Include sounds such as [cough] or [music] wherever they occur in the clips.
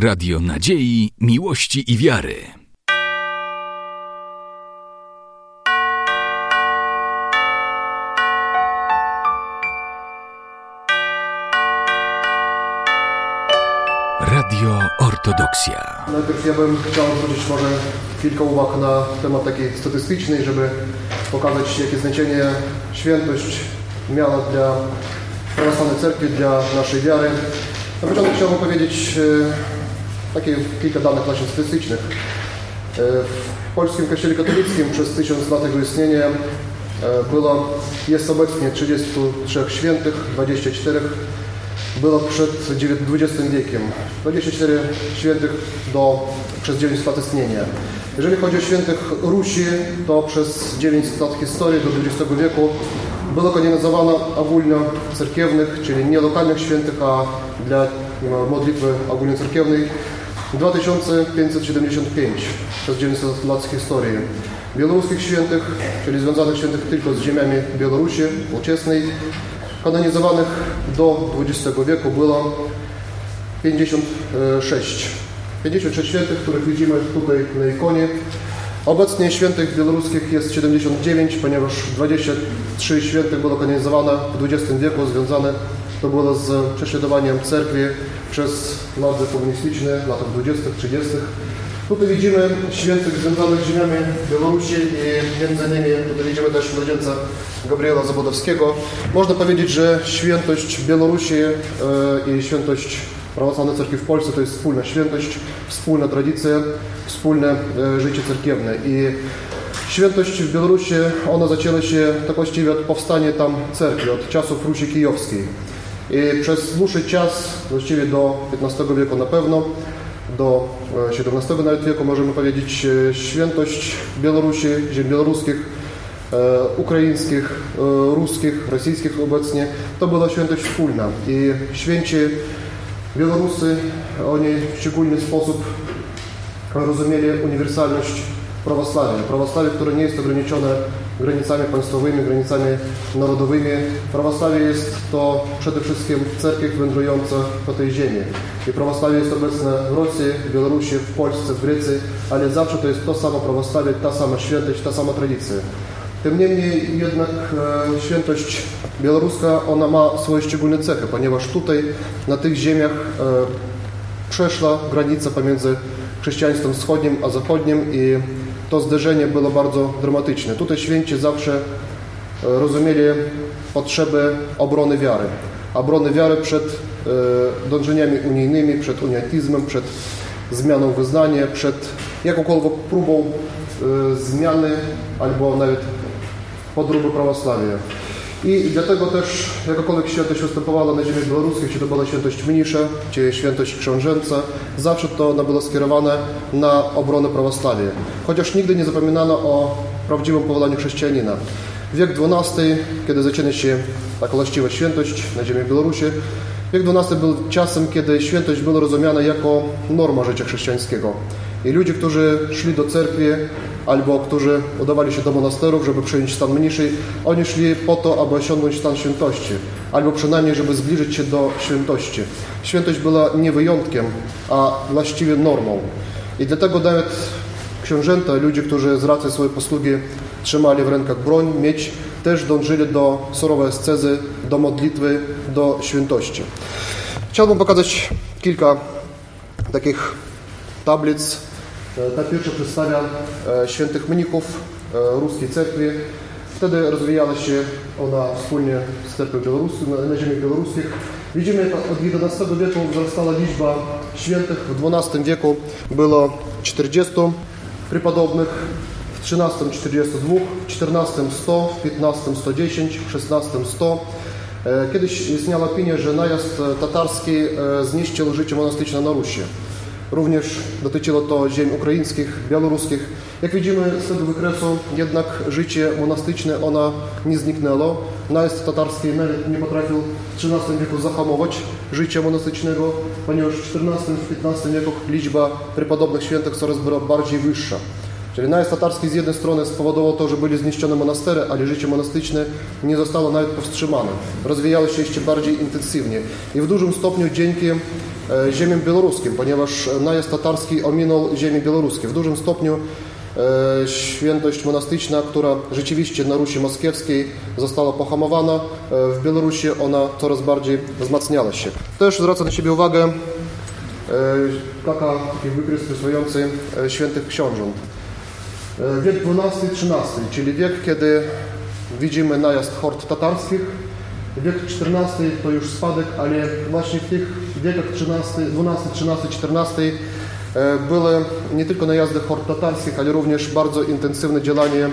Radio Nadziei, Miłości i Wiary. Radio Ortodoksja. Najpierw ja bym chciał zwrócić może kilka uwag na temat taki statystyczny, żeby pokazać jakie znaczenie świętość miała dla prawosławnej cerkwi, dla naszej wiary. Na początku chciałbym powiedzieć e, takie kilka danych właśnie statystycznych. E, w polskim kościele katolickim przez tysiąc lat jego istnienia e, było, jest obecnie 33 świętych, 24 było przed XX wiekiem. 24 świętych do, przez 900 lat istnienia. Jeżeli chodzi o świętych Rusi, to przez 900 lat historii do XX wieku było kanonizowane ogólnie cerkiewnych, czyli nie lokalnych świętych, a dla modlitwy ogólnocerkiewnej 2575 przez 900 lat historii. Białoruskich świętych, czyli związanych świętych tylko z ziemiami Białorusi ówczesnej, kanonizowanych do XX wieku było 56. 56 świętych, których widzimy tutaj na ikonie. Obecnie świętych białoruskich jest 79, ponieważ 23 świętych było kanonizowane w XX wieku, związane to było z prześladowaniem cerkwi przez władze komunistyczne w latach 20., 30. Tutaj widzimy świętych związanych z ziemiami Białorusi i między innymi tutaj widzimy też młodzieńca Gabriela Zabudowskiego. Można powiedzieć, że świętość Białorusi i świętość Prawosławnej Cerkwi w Polsce to jest wspólna świętość, wspólna tradycja, wspólne życie cerkiewne. I świętość w Białorusi, ona zaczęła się tak właściwie od powstania tam cerkwi, od czasów Rusi Kijowskiej. I przez dłuższy czas, właściwie do XV wieku na pewno, do XVII nawet wieku możemy powiedzieć świętość Białorusi, ziem białoruskich, ukraińskich, ruskich, rosyjskich obecnie, to była świętość wspólna. I święci Białorusy, oni w szczególny sposób rozumieli uniwersalność prawosławia. Prawosławie, które nie jest ograniczone granicami państwowymi, granicami narodowymi. Prawosławie jest to przede wszystkim cerkiew wędrująca po tej ziemi. I prawosławie jest obecne w Rosji, w Białorusi, w Polsce, w Grecji, ale zawsze to jest to samo prawosławie, ta sama świętość, ta sama tradycja. Tym niemniej jednak e, świętość białoruska, ona ma swoje szczególne cechy, ponieważ tutaj na tych ziemiach e, przeszła granica pomiędzy chrześcijaństwem wschodnim a zachodnim i to zderzenie było bardzo dramatyczne. Tutaj święci zawsze rozumieli potrzebę obrony wiary. Obrony wiary przed dążeniami unijnymi, przed uniatyzmem, przed zmianą wyznania, przed jakąkolwiek próbą zmiany albo nawet podróby prawosławia. I dlatego też jakakolwiek świętość występowała na ziemi białoruskiej, czy to była świętość mniejsza, czy świętość książęca, zawsze to ona była skierowane na obronę prawosławia. Chociaż nigdy nie zapominano o prawdziwym powołaniu chrześcijanina. Wiek XII, kiedy zaczyna się taka właściwa świętość na ziemi Białorusi, wiek XII był czasem, kiedy świętość była rozumiana jako norma życia chrześcijańskiego. I ludzie, którzy szli do cerkwi albo którzy udawali się do monasterów, żeby przyjąć stan mniejszy, oni szli po to, aby osiągnąć stan świętości, albo przynajmniej, żeby zbliżyć się do świętości. Świętość była nie wyjątkiem, a właściwie normą. I dlatego nawet książęta, ludzie, którzy z racji swojej posługi trzymali w rękach broń, mieć, też dążyli do surowej ascezy, do modlitwy, do świętości. Chciałbym pokazać kilka takich tablic. Ta pierwsza przedstawia świętych mnichów ruskiej cerkwi. Wtedy rozwijała się ona wspólnie z cerkwią białoruską, na ziemiach białoruskich. Widzimy, jak od XI wieku wzrastała liczba świętych. W XII wieku było 40 przypodobnych, w XIII 42, w XIV 100, w XV 110, w XVI 100. Kiedyś istniała opinia, że najazd tatarski zniszczył życie monastyczne na Rusi. Również dotyczyło to ziem ukraińskich, białoruskich. Jak widzimy z tego wykresu, jednak życie monastyczne ona nie zniknęło. Najazd tatarski nawet nie potrafił w XIII wieku zahamować życia monastycznego, ponieważ w XIV-XV wieku liczba przypodobnych świętych coraz była bardziej wyższa. Czyli najazd tatarski z jednej strony spowodował to, że byli zniszczone monastery, ale życie monastyczne nie zostało nawet powstrzymane. Rozwijało się jeszcze bardziej intensywnie. I w dużym stopniu dzięki e, ziemiom białoruskim, ponieważ najazd tatarski ominął ziemię białoruskie. W dużym stopniu e, świętość monastyczna, która rzeczywiście na Rusi Moskiewskiej została pohamowana, e, w Białorusi ona coraz bardziej wzmacniała się. Też zwraca na siebie uwagę taka wykres rysujący świętych książąt. Wiek XII-XIII, czyli wiek, kiedy widzimy najazd hord tatarskich. Wiek XIV to już spadek, ale właśnie w tych wiekach XIII, XII, XIII, XIV były nie tylko najazdy hord tatarskich, ale również bardzo intensywne działanie e,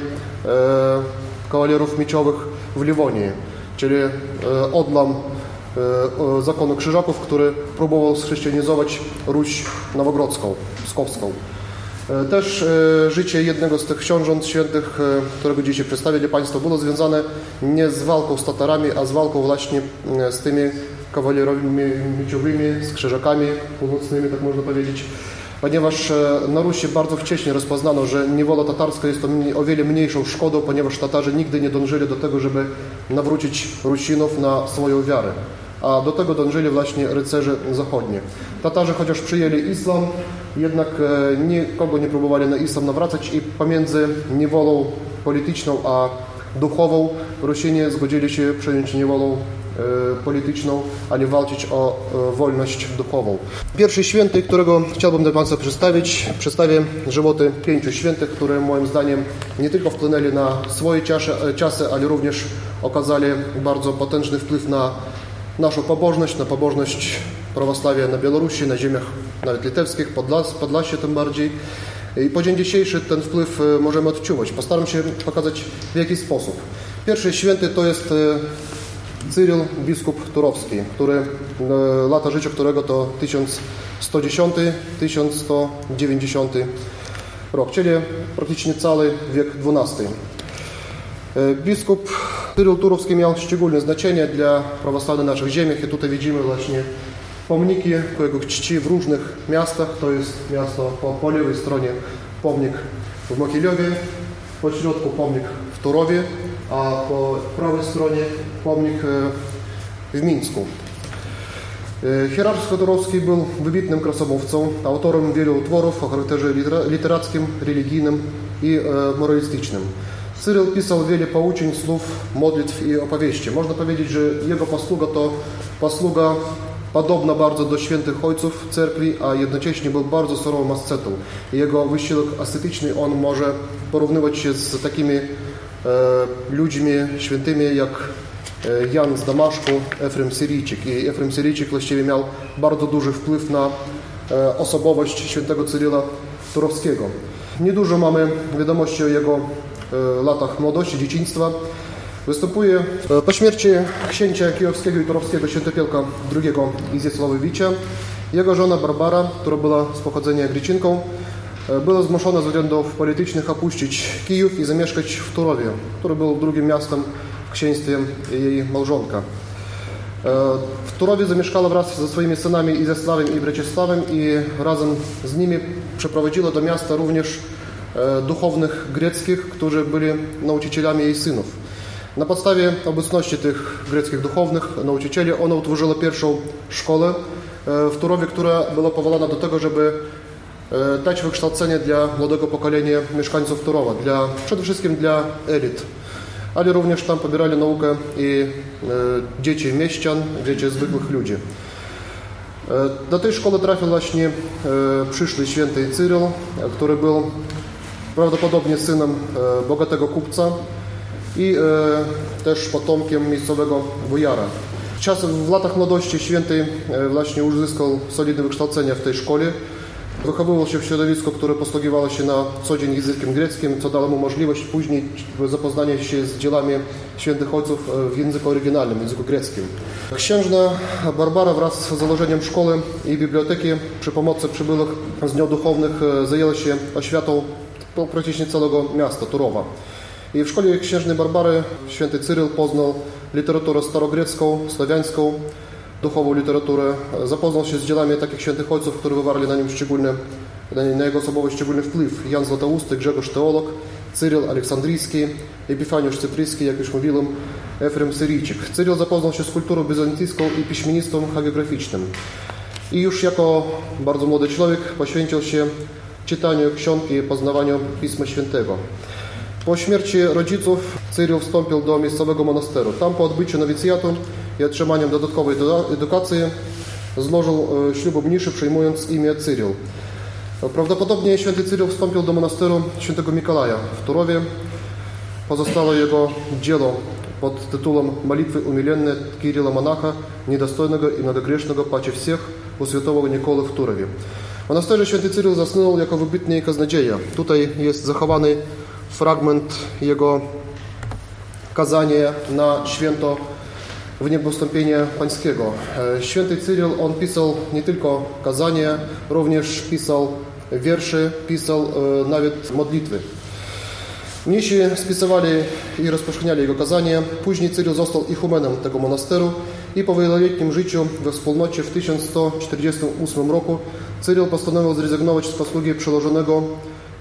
kawalerów mieczowych w Liwonii, czyli e, odlam e, zakonu krzyżaków, który próbował schrzeszczenizować Ruś Nowogrodzką, Skowską. E, też e, życie jednego z tych książąt świętych, e, którego dzisiaj przedstawię Państwu, było związane nie z walką z Tatarami, a z walką właśnie z tymi kawalerami mieczowymi, z krzyżakami północnymi, tak można powiedzieć. Ponieważ na Rusi bardzo wcześnie rozpoznano, że niewola tatarska jest to o wiele mniejszą szkodą, ponieważ Tatarzy nigdy nie dążyli do tego, żeby nawrócić Rusinów na swoją wiarę a do tego dążyli właśnie rycerze zachodni. Tatarzy chociaż przyjęli islam, jednak e, nikogo nie próbowali na islam nawracać i pomiędzy niewolą polityczną a duchową Rusini zgodzili się przyjąć niewolą e, polityczną, a nie walczyć o e, wolność duchową. Pierwszy święty, którego chciałbym dla Państwa przedstawić, przedstawię żywoty pięciu świętych, które moim zdaniem nie tylko wpłynęli na swoje czasy, ale również okazali bardzo potężny wpływ na naszą pobożność, na pobożność prawosławia na Białorusi, na ziemiach nawet litewskich, Podlas, Podlasie tym bardziej. I po dzień dzisiejszy ten wpływ e, możemy odczuwać. Postaram się pokazać w jaki sposób. Pierwszy święty to jest e, Cyryl, biskup turowski, który, e, lata życia którego to 1110-1190 rok, czyli praktycznie cały wiek XII. Biskup Cyryl Turowski miał szczególne znaczenie dla prawosławnych naszych ziemiach i tutaj widzimy właśnie pomniki ku jego czci w różnych miastach. To jest miasto po, po lewej stronie pomnik w Mokiliowie, po środku pomnik w Turowie, a po prawej stronie pomnik w Mińsku. Hierarch Schodorowski był wybitnym krasomówcą, autorem wielu utworów o charakterze literackim, religijnym i moralistycznym. Cyryl pisał wiele pouczeń, słów, modlitw i opowieści. Można powiedzieć, że jego posługa to posługa podobna bardzo do świętych ojców cerkwi, a jednocześnie był bardzo surowym ascetą. Jego wysiłek ascetyczny on może porównywać się z takimi e, ludźmi świętymi jak e, Jan z Damaszku, Efrem Syryjczyk. I Efrem Syryjczyk właściwie miał bardzo duży wpływ na e, osobowość świętego Cyryla Turowskiego. Niedużo mamy wiadomości o jego E, latach młodości, dzieciństwa. Występuje e, po śmierci księcia kijowskiego i turowskiego świętopielka II Izjasławowicza. Jego żona Barbara, która była z pochodzenia Grecinką, e, była zmuszona ze względów politycznych opuścić Kijów i zamieszkać w Turowie, który był drugim miastem w księstwie jej małżonka. W Turowie zamieszkała wraz ze swoimi synami Izjasławem i Breczesławem i razem z nimi przeprowadziła do miasta również E, duchownych greckich, którzy byli nauczycielami jej synów. Na podstawie obecności tych greckich duchownych nauczycieli ona utworzyła pierwszą szkołę e, w Turowie, która była powołana do tego, żeby e, dać wykształcenie dla młodego pokolenia mieszkańców Turowa, dla, przede wszystkim dla elit. Ale również tam pobierali naukę i dzieci mieścian, dzieci zwykłych ludzi. Do tej szkoły trafił właśnie przyszły święty Cyryl, który był prawdopodobnie synem e, bogatego kupca i e, też potomkiem miejscowego wujara. Czasem w latach młodości święty e, właśnie uzyskał solidne wykształcenie w tej szkole. Wychowywał się w środowisku, które posługiwało się na co dzień językiem greckim, co dało mu możliwość później zapoznania się z dziełami świętych ojców w języku oryginalnym, w języku greckim. Księżna Barbara wraz z założeniem szkoły i biblioteki przy pomocy przybyłych z nią duchownych zajęła się oświatą praktycznie całego miasta, Turowa. I w szkole księżnej Barbary święty Cyryl poznał literaturę starogrecką, słowiańską, duchową literaturę. Zapoznał się z dziełami takich świętych ojców, którzy wywarli na nim szczególny, na jego osobowość szczególny wpływ. Jan Zlatousty, Grzegorz Teolog, Cyryl Aleksandryjski, Epifaniusz Cypryjski, jak już mówiłem, Efrem Syryjczyk. Cyryl zapoznał się z kulturą bizantyjską i piśmiennictwem hagiograficznym. I już jako bardzo młody człowiek poświęcił się czytaniu ksiąg i poznawaniu Pisma Świętego. Po śmierci rodziców Cyryl wstąpił do miejscowego monasteru. Tam po odbyciu nowicjatu i otrzymaniu dodatkowej edukacji złożył ślubu mniszy, przyjmując imię Cyryl. Prawdopodobnie święty Cyryl wstąpił do monasteru świętego Mikołaja w Turowie. Pozostało jego dzieło pod tytułem Молитwy umilenne Kiryla Monacha, niedostojnego i mnogogrzesznego pacie всех u świętego Nikoły w Turowie. W monasterze święty Cyryl zasnął jako wybitny kaznodzieja. Tutaj jest zachowany fragment jego kazania na święto w niebostąpienie pańskiego. Święty Cyryl, on pisał nie tylko kazania, również pisał wiersze, pisał nawet modlitwy. Mnisi spisywali i rozpowszechniali jego kazania. Później Cyryl został ichumenem tego monasteru i po wieloletnim życiu we wspólnocie w 1148 roku Cyryl postanowił zrezygnować z posługi przełożonego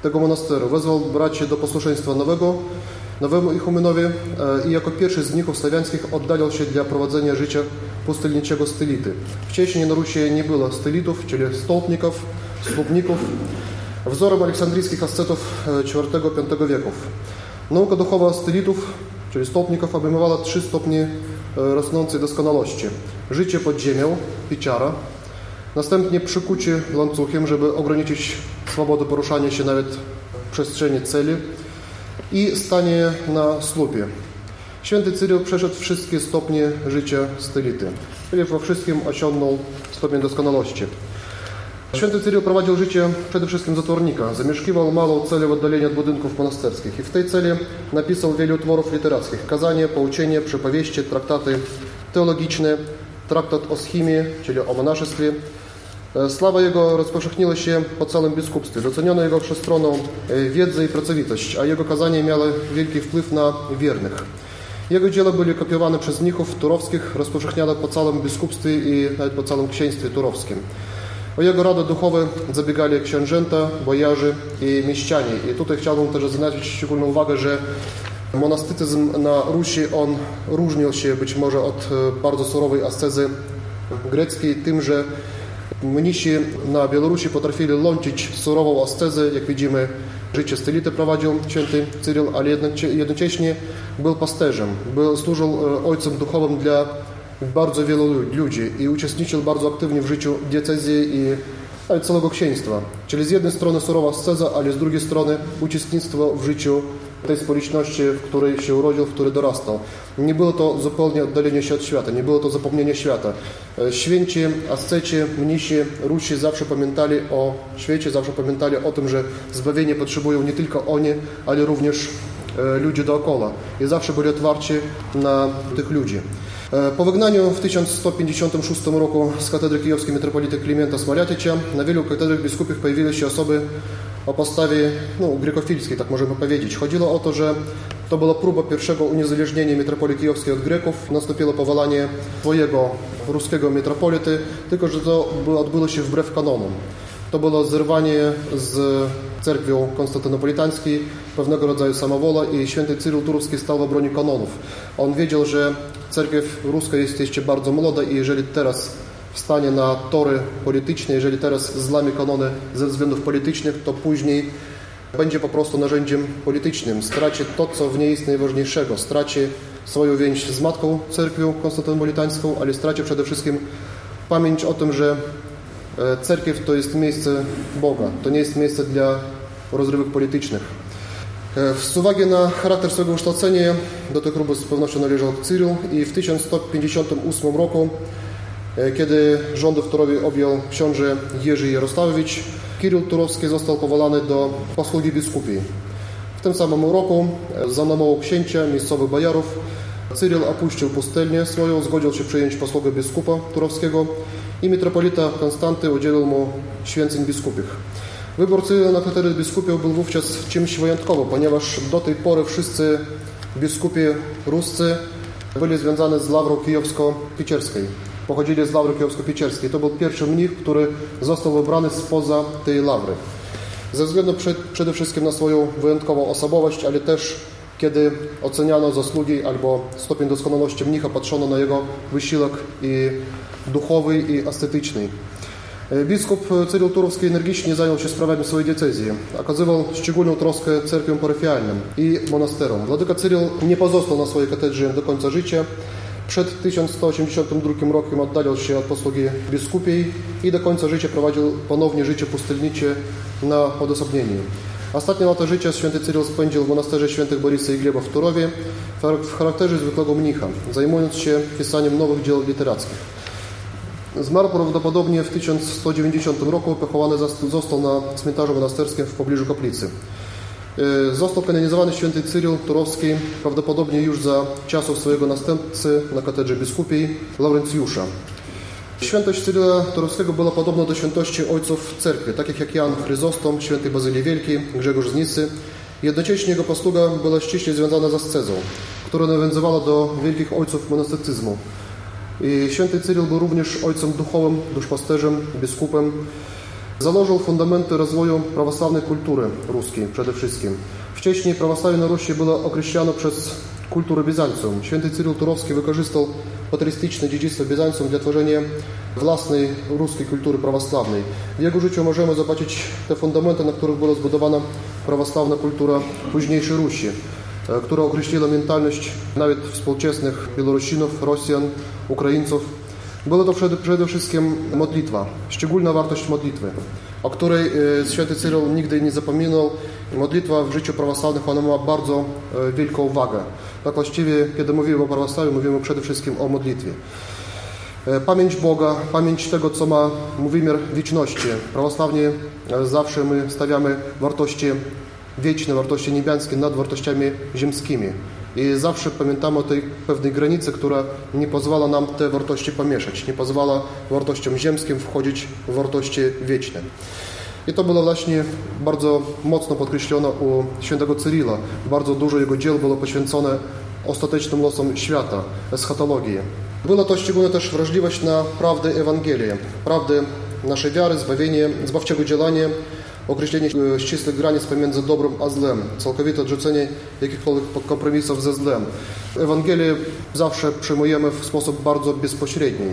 tego monasteru. Wezwał braci do posłuszeństwa nowego, nowemu ichumenowi i jako pierwszy z mnichów słowiańskich oddalił się dla prowadzenia życia pustelniczego stylity. Wcześniej na Rusi nie było stylitów, czyli stolpników, słupników, wzorem aleksandryjskich ascetów IV-V wieków. Nauka duchowa stylitów, czyli stolpników, obejmowała trzy stopnie rosnącej doskonałości. Życie pod ziemią, pieciara, następnie przykucie łańcuchem, żeby ograniczyć swobodę poruszania się nawet w przestrzeni celi i stanie na słupie. Święty Cyryl przeszedł wszystkie stopnie życia stylity, czyli we wszystkim osiągnął stopień doskonałości. Święty Cyryl prowadził życie przede wszystkim zatwornika. Zamieszkiwał małą celę w oddaleniu od budynków monasterskich i w tej celi napisał wiele utworów literackich. Kazanie, pouczenie, przypowieści, traktaty teologiczne, traktat o schimii, czyli o monaszestwie. Sława jego rozpowszechniła się po całym biskupstwie. Doceniono jego wszechstronną wiedzę i pracowitość, a jego kazania miały wielki wpływ na wiernych. Jego dzieła byli kopiowane przez mnichów turowskich, rozpowszechniane po całym biskupstwie i nawet po całym księstwie turowskim. O jego rady duchowe zabiegali księżęta, bojarzy i mieścianie. I tutaj chciałbym też zaznaczyć szczególną uwagę, że monastycyzm na Rusi, on różnił się być może od bardzo surowej ascezy greckiej tym, że mnisi na Białorusi potrafili łączyć surową ascezę, jak widzimy życie stylity prowadził święty Cyryl, ale jednocześnie był pasterzem, był, służył ojcem duchowym dla bardzo wielu ludzi i uczestniczył bardzo aktywnie w życiu diecezji i całego księstwa. Czyli z jednej strony surowa sceza, ale z drugiej strony uczestnictwo w życiu tej społeczności, w której się urodził, w której dorastał. Nie było to zupełnie oddalenie się od świata, nie było to zapomnienie świata. Święci, asceci, mnisi, Rusi zawsze pamiętali o świecie, zawsze pamiętali o tym, że zbawienie potrzebują nie tylko oni, ale również ludzie dookoła. I zawsze byli otwarci na tych ludzi. Po wygnaniu w 1156 roku z katedry kijowskiej metropolity Klimenta Smoliatycza na wielu katedrach biskupich pojawiły się osoby o postawie no, grekofilskiej, tak możemy powiedzieć. Chodziło o to, że to była próba pierwszego uniezależnienia metropolii kijowskiej od Greków. Nastąpiło powalanie swojego ruskiego metropolity, tylko że to odbyło się wbrew kanonom. To było zerwanie z cerkwią konstantynopolitańskiej, pewnego rodzaju samowola i święty Cyryl Turowski stał w obronie kanonów. On wiedział, że cerkiew ruska jest jeszcze bardzo młoda i jeżeli teraz wstanie na tory polityczne, jeżeli teraz złamie kanony ze względów politycznych, to później będzie po prostu narzędziem politycznym. Straci to, co w niej jest najważniejszego. Straci swoją więź z Matką Cerkwią Konstantynopolitańską, ale straci przede wszystkim pamięć o tym, że cerkiew to jest miejsce Boga. To nie jest miejsce dla rozrywek politycznych. Z uwagi na charakter swojego kształcenia do tej grupy z pewnością należał Cyryl i w 1158 roku, kiedy rządy w Turowie objął książę Jerzy Jarosławowicz, Kiryl Turowski został powołany do posługi biskupiej. W tym samym roku za namową księcia, miejscowych bajarów, Cyryl opuścił pustelnię swoją, zgodził się przyjąć posługę biskupa turowskiego i metropolita Konstanty udzielił mu święceń biskupich. Wybór Cyryla na katedrę biskupią był wówczas czymś wyjątkowym, ponieważ do tej pory wszyscy biskupi ruscy byli związani z Lawrą Kijowsko-Piecierskiej. Pochodzili z Lawry Kijowsko-Piecierskiej. To był pierwszy mnich, który został wybrany spoza tej Lawry. Ze względu przed, przede wszystkim na swoją wyjątkową osobowość, ale też kiedy oceniano zasługi albo stopień doskonałości mnicha, patrzono na jego wysiłek i duchowy i estetyczny. Biskup Cyryl Turowski energicznie zajął się sprawami swojej diecezji. Okazywał szczególną troskę cerkwiom parafialnym i monasterom. Wladyka Cyryl nie pozostał na swojej katedrze do końca życia. Przed 1182 rokiem oddalił się od posługi biskupiej i do końca życia prowadził ponownie życie pustelnicze na odosobnieniu. Ostatnie lata życia święty Cyryl spędził w monasterze świętych Borysa i Gleba w Turowie w charakterze zwykłego mnicha, zajmując się pisaniem nowych dzieł literackich. Zmarł prawdopodobnie w 1190 roku, pochowany został na cmentarzu monasterskim w pobliżu kaplicy. Został kanonizowany święty Cyryl Turowski prawdopodobnie już za czasów swojego następcy na katedrze biskupiej Laurencjusza. Świętość Cyryla Turowskiego była podobna do świętości ojców cerkwi, takich jak Jan Chryzostom, święty Bazylii Wielki, Grzegorz z Nisy. Jednocześnie jego posługa była ściśle związana z ascezą, która nawiązywała do wielkich ojców monastycyzmu. I święty Cyryl był również ojcem duchowym, duszpasterzem, biskupem. Założył fundamenty rozwoju prawosławnej kultury ruskiej przede wszystkim. Wcześniej prawosławie na Rusi było przez kulturę Bizancjum. Święty Cyryl Turowski wykorzystał patrystyczne dziedzictwo Bizancjum dla tworzenia własnej ruskiej kultury prawosławnej. W jego życiu możemy zobaczyć te fundamenty, na których była zbudowana prawosławna kultura późniejszej Rusi która określiła mentalność nawet współczesnych Białorusinów, Rosjan, Ukraińców. Było to przede, wszystkim modlitwa, szczególna wartość modlitwy, o której święty Cyryl nigdy nie zapominał. Modlitwa w życiu prawosławnych ona ma bardzo wielką wagę. Tak właściwie, kiedy mówimy o prawosławiu, mówimy przede wszystkim o modlitwie. Pamięć Boga, pamięć tego, co ma wymiar wieczności. Prawosławnie zawsze my stawiamy wartości wieczne, wartości niebiańskie nad wartościami ziemskimi. I zawsze pamiętamy o tej pewnej granicy, która nie pozwala nam te wartości pomieszać, nie pozwala wartościom ziemskim wchodzić w wartości wieczne. I to było właśnie bardzo mocno podkreślone u świętego Cyryla. Bardzo dużo jego dzieł było poświęcone ostatecznym losom świata, eschatologii. Była to szczególnie też wrażliwość na prawdę Ewangelii, prawdę naszej wiary, zbawienie, zbawczego działania, określenie ścisłych granic pomiędzy dobrem a złem, całkowite odrzucenie jakichkolwiek kompromisów ze złem. Ewangelię zawsze przyjmujemy w sposób bardzo bezpośredni.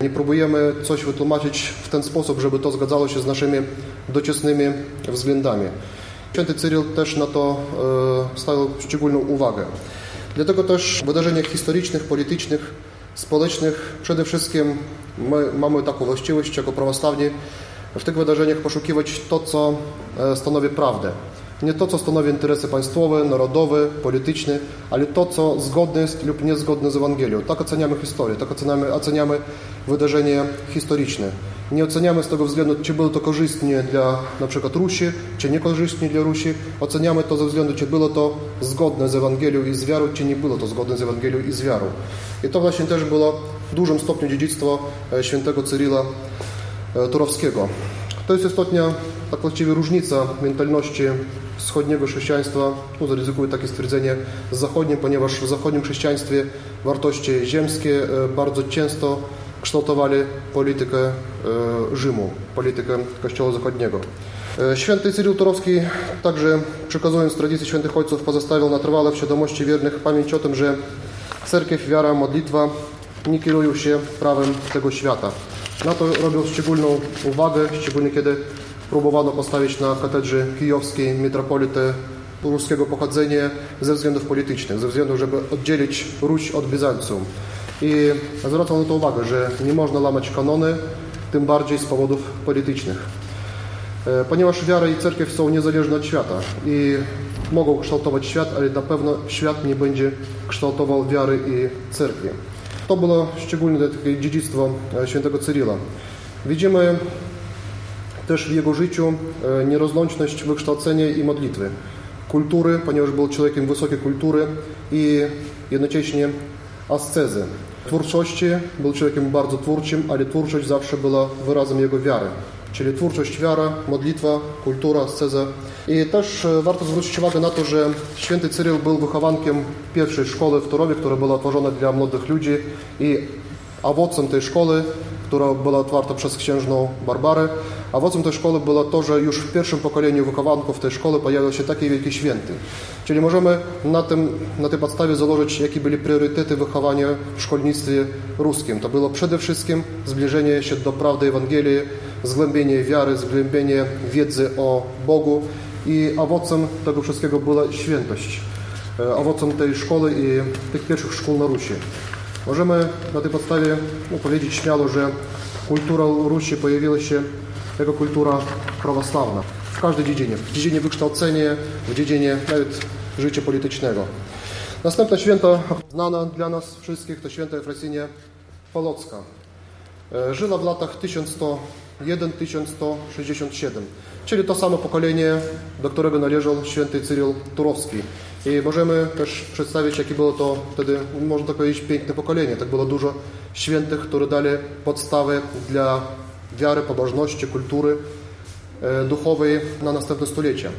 Nie próbujemy coś wytłumaczyć w ten sposób, żeby to zgadzało się z naszymi doczesnymi względami. Święty Cyryl też na to e, stawiał szczególną uwagę. Dlatego też w wydarzeniach historycznych, politycznych, społecznych przede wszystkim my mamy taką właściwość jako prawosławni w tych wydarzeniach poszukiwać to, co stanowi prawdę. Nie to, co stanowi interesy państwowe, narodowe, polityczne, ale to, co zgodne jest lub niezgodne z Ewangelią. Tak oceniamy historię, tak oceniamy, oceniamy wydarzenia historyczne. Nie oceniamy z tego względu, czy było to korzystnie dla na przykład Rusi, czy niekorzystnie dla Rusi. Oceniamy to ze względu, czy było to zgodne z Ewangelią i z wiarą, czy nie było to zgodne z Ewangelią i z wiarą. I to właśnie też było w dużym stopniu dziedzictwo świętego Cyryla Turowskiego. To jest istotna tak właściwie różnica mentalności wschodniego chrześcijaństwa, no zaryzykuję takie stwierdzenie, z zachodnim, ponieważ w zachodnim chrześcijaństwie wartości ziemskie bardzo często kształtowali politykę Rzymu, politykę Kościoła Zachodniego. Święty Cyryl Turowski także przekazując tradycję świętych ojców pozostawiał na trwale w świadomości wiernych pamięć o tym, że cerkiew, wiara, modlitwa nie kierują się prawem tego świata. Na to robią szczególną uwagę, szczególnie kiedy próbowano postawić na katedrze kijowskiej metropolitę ruskiego pochodzenia ze względów politycznych, ze względu, żeby oddzielić Ruś od Bizancjum. I zwracam na to uwagę, że nie można łamać kanony, tym bardziej z powodów politycznych. Ponieważ wiara i cerkiew są niezależne od świata i mogą kształtować świat, ale na pewno świat nie będzie kształtował wiary i cerkwi. To było szczególne takie dziedzictwo świętego Cyryla. Widzimy też w jego życiu nierozłączność wykształcenia i modlitwy, kultury, ponieważ był człowiekiem wysokiej kultury i jednocześnie ascezy. Twórczości, był człowiekiem bardzo twórczym, ale twórczość zawsze była wyrazem jego wiary. Czyli twórczość, wiara, modlitwa, kultura, asceza. I też warto zwrócić uwagę na to, że święty Cyryl był wychowankiem pierwszej szkoły w Turowie, która była otworzona dla młodych ludzi i owocem tej szkoły, która była otwarta przez księżną Barbarę, owocem tej szkoły było to, że już w pierwszym pokoleniu wychowanków tej szkoły pojawił się taki wielki święty. Czyli możemy na, tym, na tej podstawie założyć, jakie były priorytety wychowania w szkolnictwie ruskim. To było przede wszystkim zbliżenie się do prawdy Ewangelii, zgłębienie wiary, zgłębienie wiedzy o Bogu i owocem tego wszystkiego była świętość. E, owocem tej szkoły i tych pierwszych szkół na Rusi. Możemy na tej podstawie no, powiedzieć śmiało, że kultura Rusi pojawiła się jako kultura prawosławna w każdej dziedzinie. W dziedzinie wykształcenia, w dziedzinie nawet życia politycznego. Następne święto znane dla nas wszystkich to święto Efrosinie Polocka. E, żyła w latach 1101-1167, czyli to samo pokolenie, do którego należał święty Cyryl Turowski. I możemy też przedstawić, jakie było to wtedy, można tak powiedzieć, piękne pokolenie. Tak było dużo świętych, które dali podstawę dla wiary, pobożności, kultury e, duchowej na następne stulecia.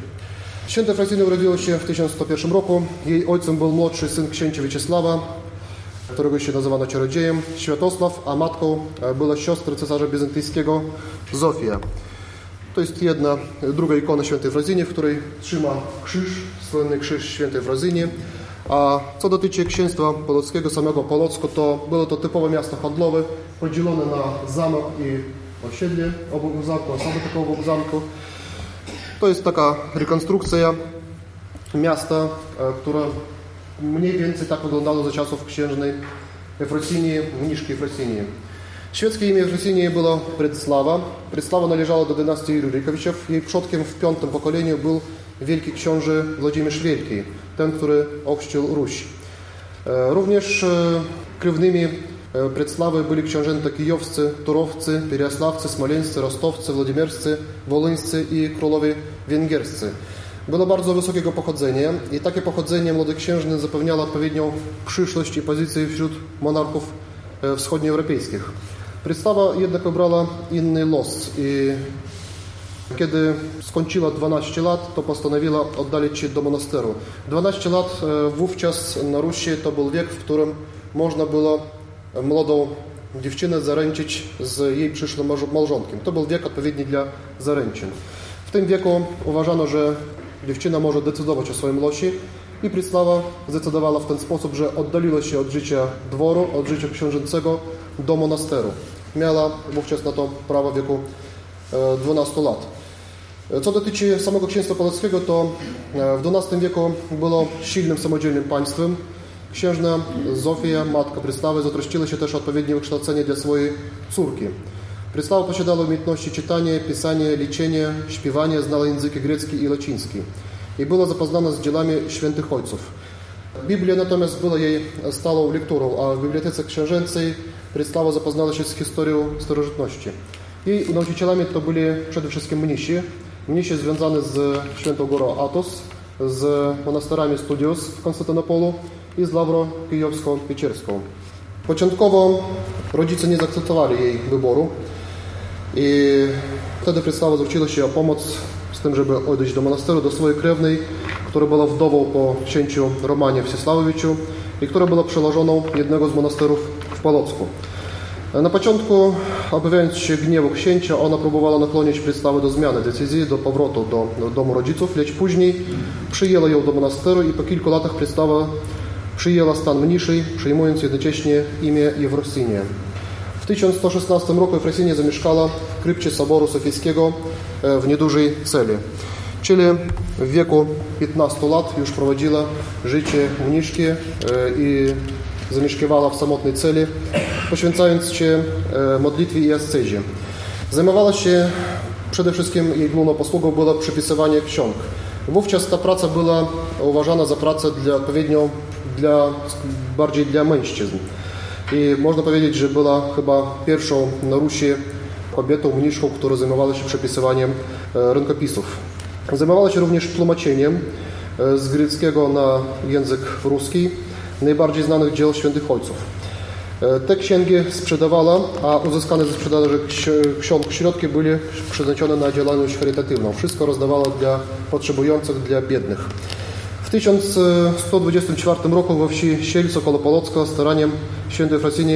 Święta Francina urodziła się w 1101 roku. Jej ojcem był młodszy syn księcia Wieczysława, którego się nazywano czarodziejem, Światosław, a matką e, była siostra cesarza bizantyjskiego Zofia. To jest jedna, druga ikona świętej Frazynie, w której trzyma krzyż, słynny krzyż świętej Frazynie. A co dotyczy księstwa polockiego, samego Polocko, to było to typowe miasto handlowe, podzielone na zamek i osiedle obok zamku, osadę taką obok zamku. To jest taka rekonstrukcja miasta, e, która więcej tak wyglądało za czasów księżnej Efrosynii, mniszki Efrosynii. Świeckie imię Efrosynii było Predsława. Predsława należała do dynastii Rurykowiczów. Jej przodkiem w piątym pokoleniu był wielki książę Włodzimierz Wielki, ten, który ochrzcił Ruś. E, również e, krewnymi Predsławy byli książęta kijowscy, turowcy, переяславcy, smoleńscy, rostowcy, włodzimierscy, wolyńscy i królowie węgierscy. Było bardzo wysokiego pochodzenia i takie pochodzenie młodoksiężny zapewniało odpowiednią przyszłość i pozycję wśród monarchów wschodnioeuropejskich. Przedstawa jednak obrała inny los i kiedy skończyła 12 lat, to postanowiła oddalić się do monasteru. 12 lat wówczas na Rusi to był wiek, w którym można było młodą dziewczynę zaręczyć z jej przyszłym małżonkiem. To był wiek odpowiedni dla zaręczyn. W tym wieku uważano, że dziewczyna może decydować o swoim losie i Prysława zdecydowała w ten sposób, że oddaliła się od życia dworu, od życia książęcego do monasteru. Miała wówczas na to prawo wieku 12 lat. Co dotyczy samego księstwa polskiego, to w XII wieku było silnym, samodzielnym państwem. Księżna Zofia, matka Prysławy, zatroszczyła się też o odpowiednie wykształcenie dla swojej córki. Prysława posiadała umiejętności czytania, pisania, liczenia, śpiewania, znała języki grecki i łaciński i była zapoznana z dziełami świętych ojców. Biblia natomiast była jej stałą lekturą, a w bibliotece księżęcej Prysława zapoznała się z historią starożytności. Jej nauczycielami to byli przede wszystkim mnisi, mnisi związane z świętą górą Atos, z monasterami Studios w Konstantynopolu i z Lawrą Kijowską-Piecierską. Początkowo rodzice nie zaakceptowali jej wyboru i wtedy Prysława zwróciła się o pomoc z tym, żeby odejść do monasteru, do swojej krewnej, która była wdową po księciu Romanie Wsieslawowiciu i która była przełożoną jednego z monasterów w Polocku. Na początku, obawiając się gniewu księcia, ona próbowała nakłonić Prysławę do zmiany decyzji, do powrotu do, do domu rodziców, lecz później przyjęła ją do monasteru i po kilku latach Prysława przyjęła stan mniszej, przyjmując jednocześnie imię Ewrosynie. W 1116 roku Ewrosynia zamieszkała w krypcie Soboru Sofijskiego w niedużej celi. Czyli w wieku 15 lat już prowadziła życie mniszki i zamieszkiwała w samotnej celi, poświęcając się modlitwie i ascezie. Zajmowała się przede wszystkim jej główną posługą było przepisywanie ksiąg. Wówczas ta praca była uważana za pracę dla odpowiednią dla, bardziej dla mężczyzn. I można powiedzieć, że była chyba pierwszą na Rusi kobietą, mniszką, która zajmowała się przepisywaniem rękopisów. Zajmowała się również tłumaczeniem z greckiego na język ruski najbardziej znanych dzieł świętych ojców. Te księgi sprzedawała, a uzyskane ze sprzedaży ksiąg środki byli przeznaczone na działalność charytatywną. Wszystko rozdawała dla potrzebujących, dla biednych. W 1124 roku we wsi Sielco koło Polocka staraniem świętej Fracini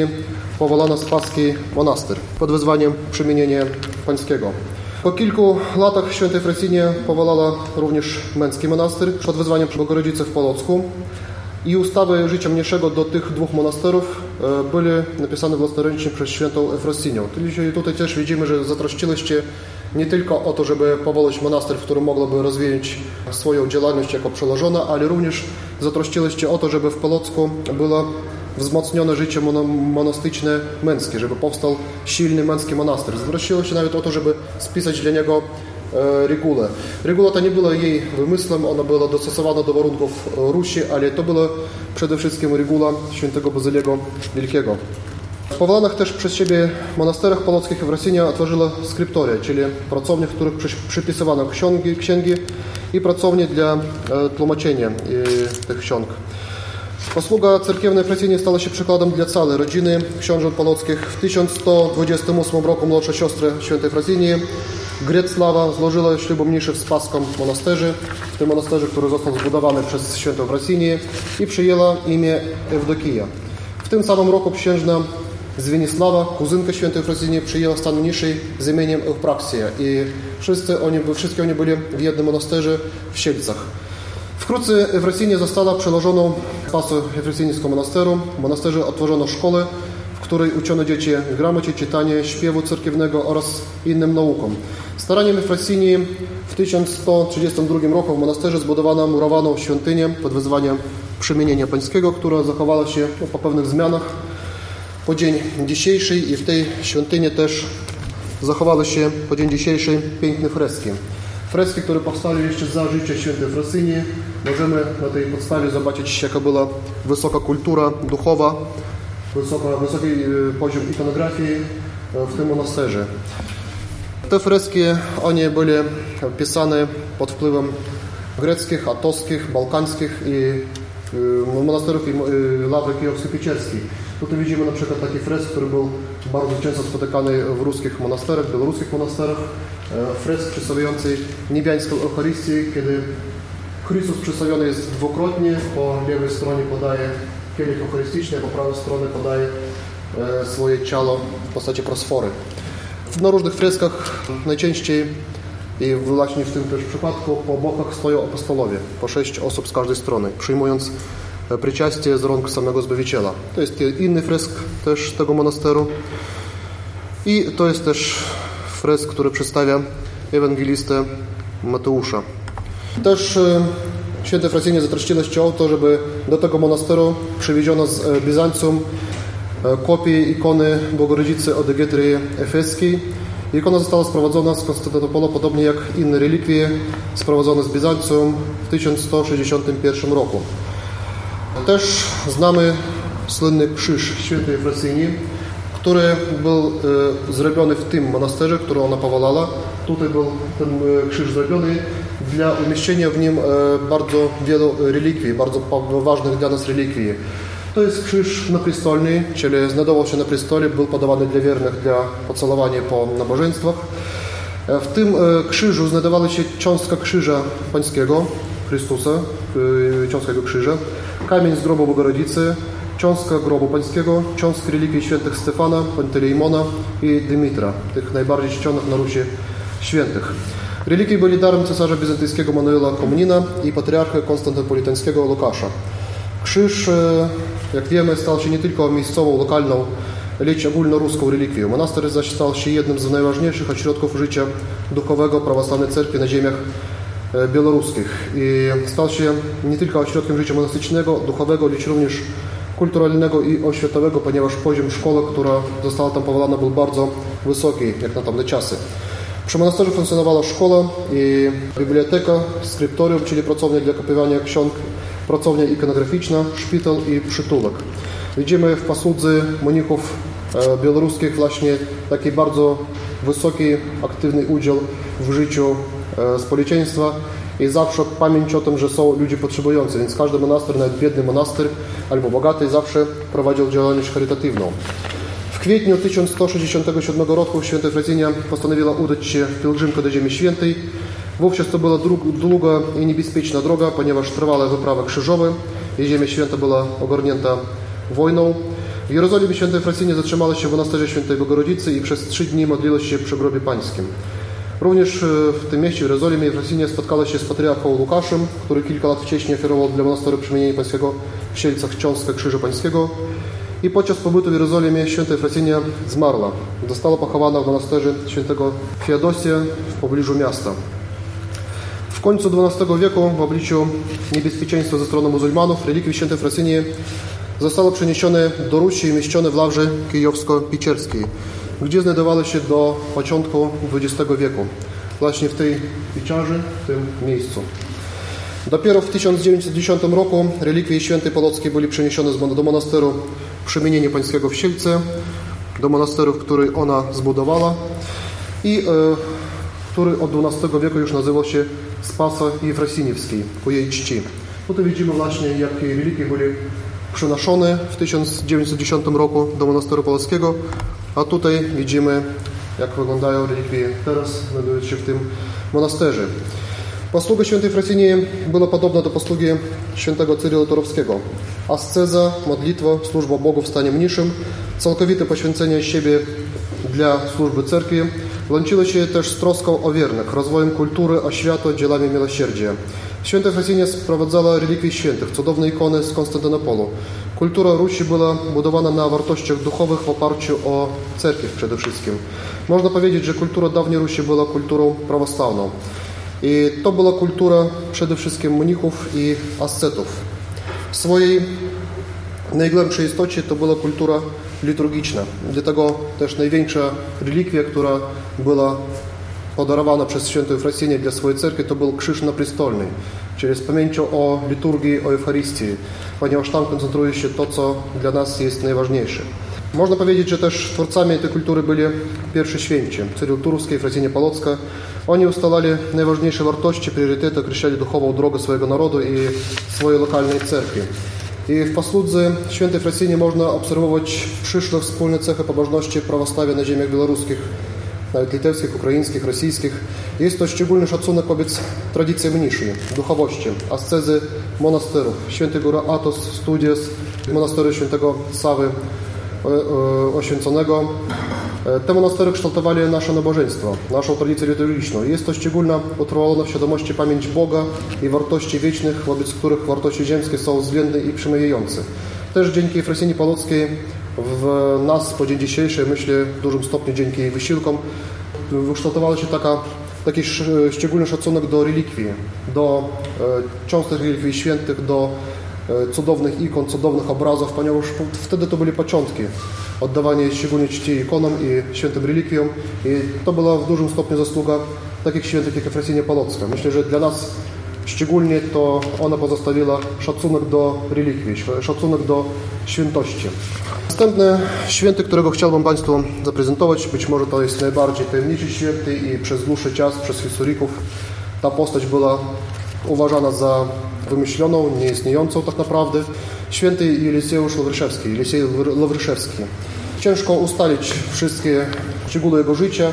powolono Spaski monaster pod wezwaniem przemienienia pańskiego. Po kilku latach świętej Fracinie powołała również męski monastyr pod wezwaniem Bogorodzicy w Polocku. I ustawy życia mniejszego do tych dwóch monasterów były napisane własnoręcznie przez świętą Efrosinię. Czyli tutaj też widzimy, że zatroszczyliście nie tylko o to, żeby powołać monaster, w którym mogłaby rozwijać swoją działalność jako przełożona, ale również zatroszczyliście o to, żeby w Polocku było wzmocnione życie monastyczne męskie, żeby powstał silny męski monaster. Zatroszczyło się nawet o to, żeby spisać dla niego regułę. Reguła ta nie była jej wymysłem, ona była dostosowana do warunków Rusi, ale to była przede wszystkim reguła świętego Bazylego Wielkiego. W powołanych też przez siebie monasterach polockich w Rosinie otworzyła skryptoria, czyli pracownie, w których przypisywano księgi, księgi i pracownie dla tłumaczenia tych ksiąg. Posługa cerkiewnej w Rosinie stała się przykładem dla całej rodziny książąt polockich. W 1128 roku młodsza siostra świętej Frasini Greclawa złożyła ślubomniejszy w Spaskom monasterze, w tym monasterze, który został zbudowany przez świętą Frasinię i przyjęła imię Ewdokija. W tym samym roku księżna Zwinisława, kuzynka świętej Frasini, przyjęła stan niższej z imieniem Eupraksia i wszyscy oni, wszystkie oni byli w jednym monasterze w Sielcach. Wkrótce Ewrasinie została przełożoną pasu Ewrasińskiego monasteru. W monasterze otworzono szkołę, której uczono dzieci gramacie, czytania, śpiewu cerkiewnego oraz innym naukom. Staraniem Efrasini w 1132 roku w monasterze zbudowano murowaną świątynię pod wezwaniem Przemienienia Pańskiego, która zachowała się po pewnych zmianach po dzień dzisiejszy i w tej świątyni też zachowały się po dzień dzisiejszy piękne freski. Freski, które powstały jeszcze za życia świętej Frasyni. Możemy na tej podstawie zobaczyć, jaka była wysoka kultura duchowa, wysoka, wysoki poziom ikonografii w tym monasterze. Te freski, one były pisane pod wpływem greckich, atowskich, bałkańskich i monasterów i lawry kijowsko-pieczerskiej. Tutaj widzimy na przykład taki fresk, który był bardzo często spotykany w ruskich monasterach, białoruskich monasterach. Fresk przedstawiający niebiańską Eucharystię, kiedy Chrystus przedstawiony jest dwukrotnie. Po lewej stronie podaje kielich eucharystyczny, po prawej stronie podaje swoje ciało w postaci prosfory. Na różnych freskach najczęściej i właśnie w tym też przypadku po bokach stoją apostolowie, po sześć osób z każdej strony, przyjmując przyczastie z rąk samego Zbawiciela. To jest inny fresk też tego monasteru. I to jest też fresk, który przedstawia ewangelistę Mateusza. Też święte Fracinie zatroszczyło się o to, żeby do tego monasteru przywieziono z Bizancjum kopię ikony Bogorodzicy od Egetry Efeskiej. Ikona została sprowadzona z Konstantynopola, podobnie jak inne relikwie sprowadzone z Bizancjum w 1161 roku. Też znamy słynny krzyż świętej Efrasynii, który był zrobiony w tym monasterze, który ona powołała. Tutaj był ten krzyż zrobiony dla umieszczenia w nim bardzo wielu relikwii, bardzo ważnych dla nas relikwii. To jest krzyż naprystolny, czyli znajdował się na prestole, był podawany dla wiernych dla pocałowania po nabożeństwach. W tym krzyżu znajdowała się cząstka krzyża pańskiego, Chrystusa, cząstka jego krzyża, kamień z grobu Bogorodzicy, cząstka grobu pańskiego, cząstka relikwii świętych Stefana, Pantelejmona i Dymitra, tych najbardziej czcionych na Rusi świętych. Relikwii byli darem cesarza bizantyjskiego Manuela Komunina i patriarcha konstantynopolitańskiego Łukasza. Krzyż, jak wiemy, stał się nie tylko miejscową, lokalną, lecz ogólnoruską relikwią. Monaster zaś stał się jednym z najważniejszych ośrodków życia duchowego prawosławnej cerkwi na ziemiach białoruskich i stał się nie tylko ośrodkiem życia monastycznego, duchowego, lecz również kulturalnego i oświatowego, ponieważ poziom szkoły, która została tam powołana, był bardzo wysoki, jak na tamte czasy. Przy monasterze funkcjonowała szkoła i biblioteka, skryptorium, czyli pracownia dla kopiowania ksiąg, pracownia ikonograficzna, szpital i przytułek. Widzimy w posłudze monichów białoruskich właśnie taki bardzo wysoki, aktywny udział w życiu społeczeństwa i zawsze pamięć o tym, że są ludzie potrzebujący, więc każdy monaster, nawet biedny monaster albo bogaty, zawsze prowadził działalność charytatywną. Kwietniu 1167 roku święta Frazynia postanowiła udać się w pielgrzymkę do Ziemi Świętej. Wówczas to była długa i niebezpieczna droga, ponieważ trwała wyprawa krzyżowa i Ziemia Święta była ogarnięta wojną. W Jerozolimie świętej Fracynie zatrzymała się w monasterze świętej Bogorodzicy i przez trzy dni modliła się przy grobie pańskim. Również w tym mieście, w Jerozolimie i w Rosinie spotkała się z patriarchą Łukaszem, który kilka lat wcześniej oferował dla monasteru przemienienia pańskiego w Sielcach książkę Krzyża Pańskiego. I podczas pobytu w Jerozolimie święta Efrasynia zmarła. Została pochowana w monasterze świętego Feodosia w pobliżu miasta. W końcu XII wieku w obliczu niebezpieczeństwa ze strony muzułmanów relikwie świętej Efrasynii zostały przeniesione do Rusi i umieszczone w Lawrze kijowsko-piczerskiej, gdzie znajdowały się do początku XX wieku. Właśnie w tej pieczarze, w tym miejscu. Dopiero w 1910 roku relikwie świętej Polockiej były przeniesione do monasteru Przemienienie Pańskiego w Sielce, do monasteru, który ona zbudowała i e, który od XII wieku już nazywał się Spasa Jefrosiniewskiej ku jej czci. Tutaj widzimy właśnie, jakie relikwie były przenoszone w 1910 roku do monasteru polskiego, a tutaj widzimy, jak wyglądają relikwie teraz, znajdujące się w tym monasterze. Posługa świętej Frasynii była podobna do posługi świętego Cyryla Turowskiego. Asceza, modlitwa, służba Bogu w stanie mniejszym, całkowite poświęcenie siebie dla służby cerkwi łączyło się też z troską o wiernych, rozwojem kultury, oświatą, dziełami miłosierdzia. Święta Frasynia sprowadzała relikwie świętych, cudowne ikony z Konstantynopolu. Kultura Rusi była budowana na wartościach duchowych w oparciu o cerkiew przede wszystkim. Można powiedzieć, że kultura dawniej Rusi była kulturą prawosławną. I to była kultura przede wszystkim mnichów i ascetów. W swojej najgłębszej istocie to była kultura liturgiczna. Dlatego też największa relikwia, która była podarowana przez świętą Efrasynię dla swojej cerkwi, to był krzyż naprystolny, czyli z pamięcią o liturgii, o Eucharystii, ponieważ tam koncentruje się to, co dla nas jest najważniejsze. Można powiedzieć, że też twórcami tej kultury byli pierwsi święci, Cyryl Turski i Efrasynia Polocka. Oni ustalali najważniejsze wartości, priorytety, określali duchową drogę swojego narodu i swojej lokalnej cerkwi. I w posłudze świętej Frasyni można obserwować przyszłe wspólne cechy pobożności prawosławia na ziemiach białoruskich, nawet litewskich, ukraińskich, rosyjskich. Jest to szczególny szacunek wobec tradycji mniejszej, duchowości, ascezy monasterów, święty góra Atos, Studies, monastery świętego Sawy Oświęconego. Te monastery kształtowali nasze nabożeństwo, naszą tradycję liturgiczną. Jest to szczególna utrwalona w świadomości pamięć Boga i wartości wiecznych, wobec których wartości ziemskie są względne i przemijające. Też dzięki Efrosynii Polockiej w nas po dzień dzisiejszy, myślę w dużym stopniu dzięki jej wysiłkom, wykształtowała się taka, taki szczególny szacunek do relikwii, do cząstek relikwii świętych, do cudownych ikon, cudownych obrazów, ponieważ wtedy to były początki oddawanie szczególnie czci ikonom i świętym relikwiom i to była w dużym stopniu zasługa takich świętych jak Efrasynia Polocka. Myślę, że dla nas szczególnie to ona pozostawiła szacunek do relikwii, szacunek do świętości. Następny święty, którego chciałbym Państwu zaprezentować, być może to jest najbardziej tajemniczy święty i przez dłuższy czas, przez historyków ta postać była uważana za wymyśloną, nieistniejącą tak naprawdę. Święty Eliseusz Lawryszewski, Elisej Lawryszewski. Ciężko ustalić wszystkie szczegóły jego życia.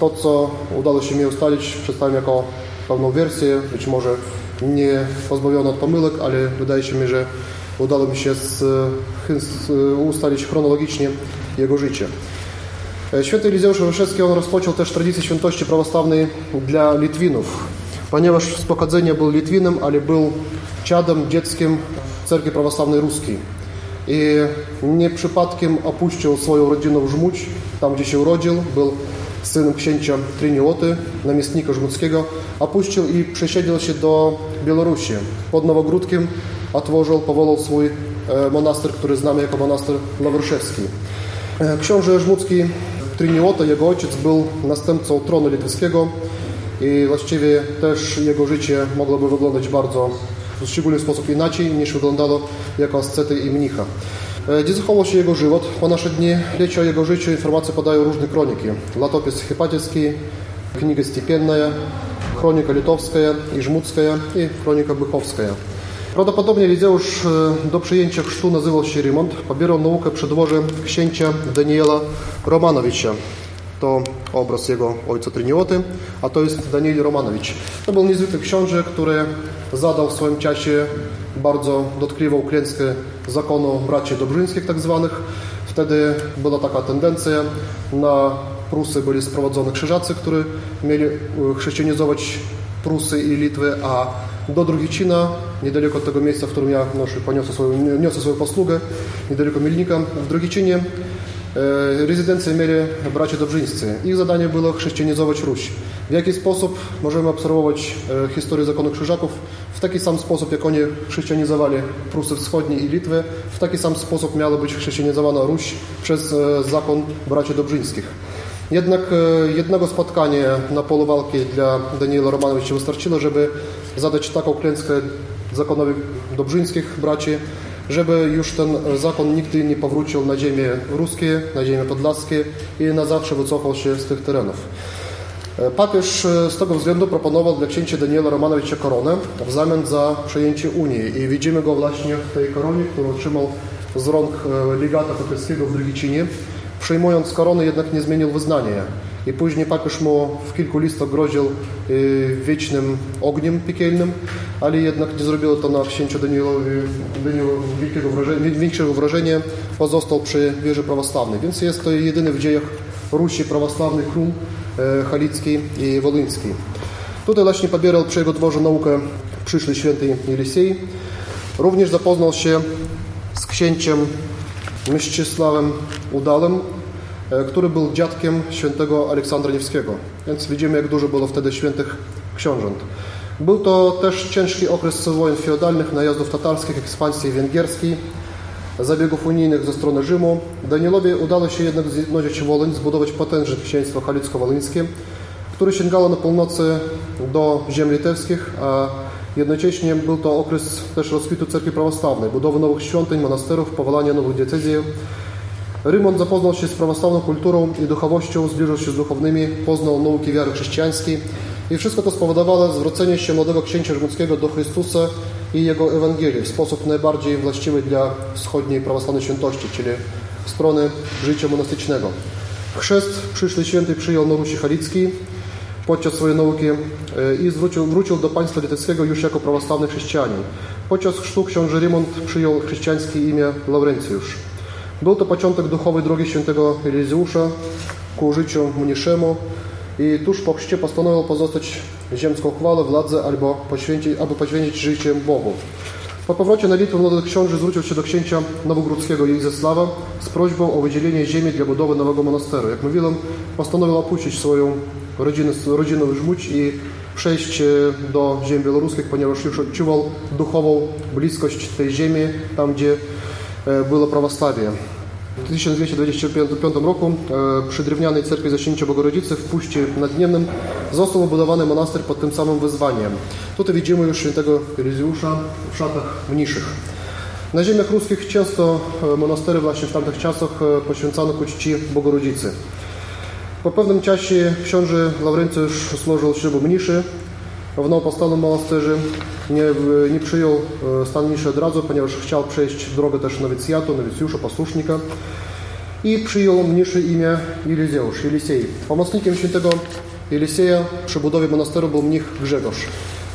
To, co udało się mi ustalić, przedstawiam jako pewną wersję, być może nie pozbawiona od pomyłek, ale wydaje się mi, że udało mi się z, z, ustalić chronologicznie jego życie. Święty Elizeusz Lawryszewski on rozpoczął też tradycję świętości prawosławnej dla Litwinów ponieważ z pochodzenia był Litwinem, ale był ciadem dzieckiem cerkwi prawosławnej ruskiej. I nie przypadkiem opuścił swoją rodzinę w Żmudź, tam gdzie się urodził, był synem księcia Trinioty, namiestnika żmudzkiego, opuścił i przesiedlił się do Białorusi. Pod Nowogródkiem otworzył, powołał swój monaster, który znamy jako monaster Lawryszewski. Książę żmudzki Triniota, jego ojciec, był następcą tronu litewskiego, i właściwie też jego życie mogłoby wyglądać bardzo w szczególny sposób inaczej niż wyglądało jako ascety i mnicha. Gdzie zachował się jego żywot? Po nasze dni leci o jego życiu informacje podają różne kroniki. Latopis Kniga Stipenna, Chronika Litowska i Żmudzka i Chronika Bychowska. Prawdopodobnie Elizeusz do przyjęcia chrztu nazywał się Rymont. Pobierał naukę przy dworze księcia Daniela Romanowicza to obraz jego ojca Trinioty, a to jest Daniel Romanowicz. To był niezwykły książę, który zadał w swoim czasie bardzo dotkliwą klęskę zakonu braci dobrzyńskich tak zwanych. Wtedy była taka tendencja na Prusy byli sprowadzone krzyżacy, którzy mieli chrześcijanizować Prusy i Litwę, a do Drugicina, niedaleko tego miejsca, w którym ja noszę, poniosę swoją, niosę swoją posługę, niedaleko Milnika, w Drugicinie rezydencję mieli bracia Dobrzyńscy. Ich zadanie było chrześcijanizować Ruś. W jaki sposób możemy obserwować historię zakonu krzyżaków? W taki sam sposób, jak oni chrześcijanizowali Prusy Wschodnie i Litwę, w taki sam sposób miała być chrześcijanizowana Ruś przez zakon braci Dobrzyńskich. Jednak jednego spotkania na polu walki dla Daniela Romanowicza wystarczyło, żeby zadać taką klęskę zakonowi Dobrzyńskich braci, żeby już ten zakon nigdy nie powrócił na ziemię ruskie, na ziemię podlaskie i na zawsze wycofał się z tych terenów. Papież z tego względu proponował dla księcia Daniela Romanowicza koronę w zamian za przejęcie Unii i widzimy go właśnie w tej koronie, którą otrzymał z rąk legata papieskiego w Drugicinie. Przejmując koronę jednak nie zmienił wyznania i później papież mu w kilku listach groził wiecznym ogniem piekielnym, ale jednak nie zrobiło to na księciu Danielowi, Danielowi wielkiego wrażenia, większego wrażenia, pozostał przy wierze prawosławnej. Więc jest to jedyny w dziejach Rusi prawosławny król halicki i wolyński. Tutaj właśnie pobierał przy jego dworze naukę przyszły święty Jelisej. Również zapoznał się z księciem Mścisławem Udalem, który był dziadkiem świętego Aleksandra Niewskiego. Więc widzimy, jak dużo było wtedy świętych książąt. Był to też ciężki okres wojen feudalnych, najazdów tatarskich, ekspansji węgierskiej, zabiegów unijnych ze strony Rzymu. Danielowi udało się jednak zjednoczyć Wołyń, zbudować potężne księstwo halicko-wolyńskie, które sięgało na północy do ziem litewskich, a jednocześnie był to okres też rozkwitu cerkwi prawosławnej, budowy nowych świątyń, monasterów, powołania nowych diecezji. Rymont zapoznał się z prawosławną kulturą i duchowością, zbliżył się z duchownymi, poznał nauki wiary chrześcijańskiej i wszystko to spowodowało zwrócenie się młodego księcia rzymskiego do Chrystusa i Jego Ewangelii w sposób najbardziej właściwy dla wschodniej prawosławnej świętości, czyli strony życia monastycznego. Chrzest przyszły święty przyjął na Rusi podczas swojej nauki i zwrócił, wrócił do państwa litewskiego już jako prawosławny chrześcijanin. Podczas chrztu książę Rymont przyjął chrześcijańskie imię Laurencjusz. Był to początek duchowej drogi świętego Elizeusza ku życiu mniejszemu i tuż po chrzcie postanowił pozostać ziemską chwałę, władzę albo poświęcić, aby poświęcić życie Bogu. Po powrocie na Litwę młody książę zwrócił się do księcia nowogródzkiego Jezesława z prośbą o wydzielenie ziemi dla budowy nowego monasteru. Jak mówiłem, postanowił opuścić swoją rodzinę, rodzinę Żmudź i przejść do ziem białoruskich, ponieważ już odczuwał duchową bliskość tej ziemi, tam gdzie było prawosławie. W 1225 roku przy drewnianej cerkwi Zaśnięcia Bogorodzicy w Puście Nadniemnym został wybudowany monaster pod tym samym wyzwaniem. Tutaj widzimy już świętego Elizeusza w szatach mniszych. Na ziemiach ruskich często monastery właśnie w tamtych czasach poświęcano ku czci Bogorodzicy. Po pewnym czasie książę Laurencjusz złożył ślubu mniszy w nowopowstałym monasterze. Nie, nie przyjął stan mniszy od razu, ponieważ chciał przejść drogę też nowicjatu, nowicjusza, posłusznika i przyjął mniszy imię Jelizeusz, Jelisej. Pomocnikiem świętego Jeliseja przy budowie monasteru był mnich Grzegorz.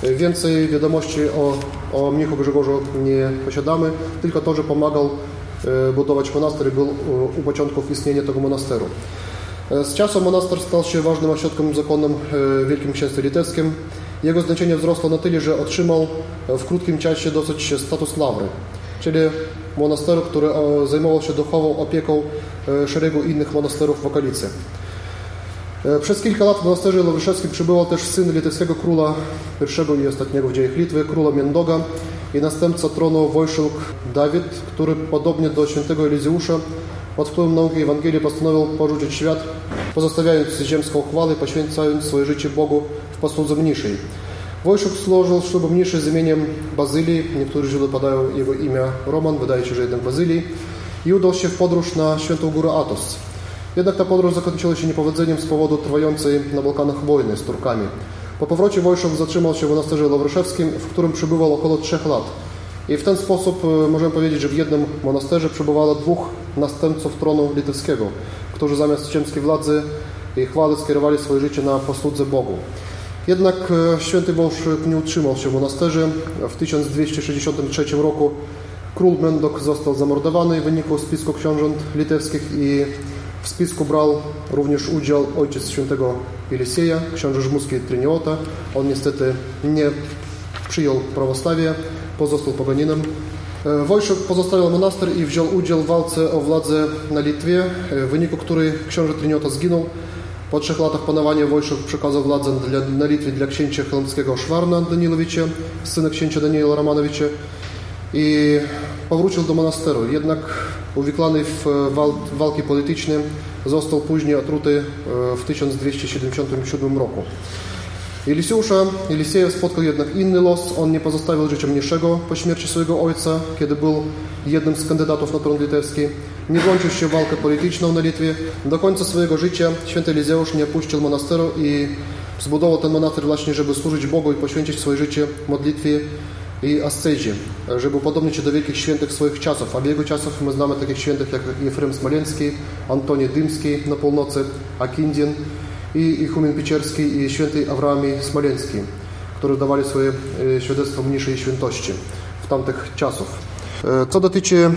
Więcej wiadomości o, o mnichu Grzegorzu nie posiadamy, tylko to, że pomagał budować monaster i był u początków istnienia tego monasteru. Z czasem monaster stał się ważnym ośrodkiem zakonnym w Wielkim Księstwie Litewskim. Jego znaczenie wzrosło na tyle, że otrzymał w krótkim czasie dosyć status lawry, czyli monasteru, który zajmował się duchową opieką szeregu innych monasterów w okolicy. Przez kilka lat w monasterze Lawryszewskim przybywał też syn litewskiego króla, pierwszego i ostatniego w dziejach Litwy, króla Miendoga i następca tronu Wojszuk Dawid, który podobnie do świętego Elizeusza pod wpływem nauki Ewangelii postanowił porzucić świat, pozostawiając ziemską chwałę, poświęcając swoje życie Bogu w posłudze mniejszej. Wojszuk złożył ślub mniejszy z imieniem Bazylii, niektórzy źródła podają jego imię Roman, wydaje się, że jednak Bazylii, i udał się w podróż na świętą górę Atos. Jednak ta podróż zakończyła się niepowodzeniem z powodu trwającej na Bałkanach wojny z Turkami. Po powrocie Wojszuk zatrzymał się w monasterze Lawryszewskim, w którym przebywał około trzech lat. I w ten sposób możemy powiedzieć, że w jednym monasterze przebywało dwóch następców tronu litewskiego, którzy zamiast ziemskiej władzy i chwały skierowali swoje życie na posłudze Bogu. Jednak święty Wojszuk nie utrzymał się w monasterze. W 1263 roku król Mendok został zamordowany w wyniku spisku książąt litewskich i W spisku brał również udział ojciec świętego Jelisieja, książę żmuski Triniota. On niestety nie przyjął prawosławie, pozostał poganinem. E, Wojszek pozostawił monaster i wziął udział w walce o władzę na Litwie, e, w wyniku której książę Triniota zginął. Po trzech latach panowania Wojszek przekazał władzę dla, na Litwie dla księcia chełmskiego Szwarna Danilowicza, syna księcia Daniela Romanowicza i powrócił do monasteru. Jednak uwikłany w wal, walki polityczne został później otruty e, w 1277 roku. Elisiusza, Elisieja spotkał jednak inny los. On nie pozostawił życia mniejszego po śmierci swojego ojca, kiedy był jednym z kandydatów na tron litewski. Nie włączył się w walkę polityczną na Litwie. Do końca swojego życia święty Elizeusz nie opuścił monasteru i zbudował ten monaster właśnie, żeby służyć Bogu i poświęcić swoje życie modlitwie i ascezie, żeby upodobnić się do wielkich świętych swoich czasów. A w jego czasów my znamy takich świętych jak Jefrem Smoleński, Antoni Dymski na północy, Akindin, i Ichumen Pieczerski i święty Awrami Smoleński, którzy dawali swoje świadectwo mniejszej świętości w tamtych czasów. Co dotyczy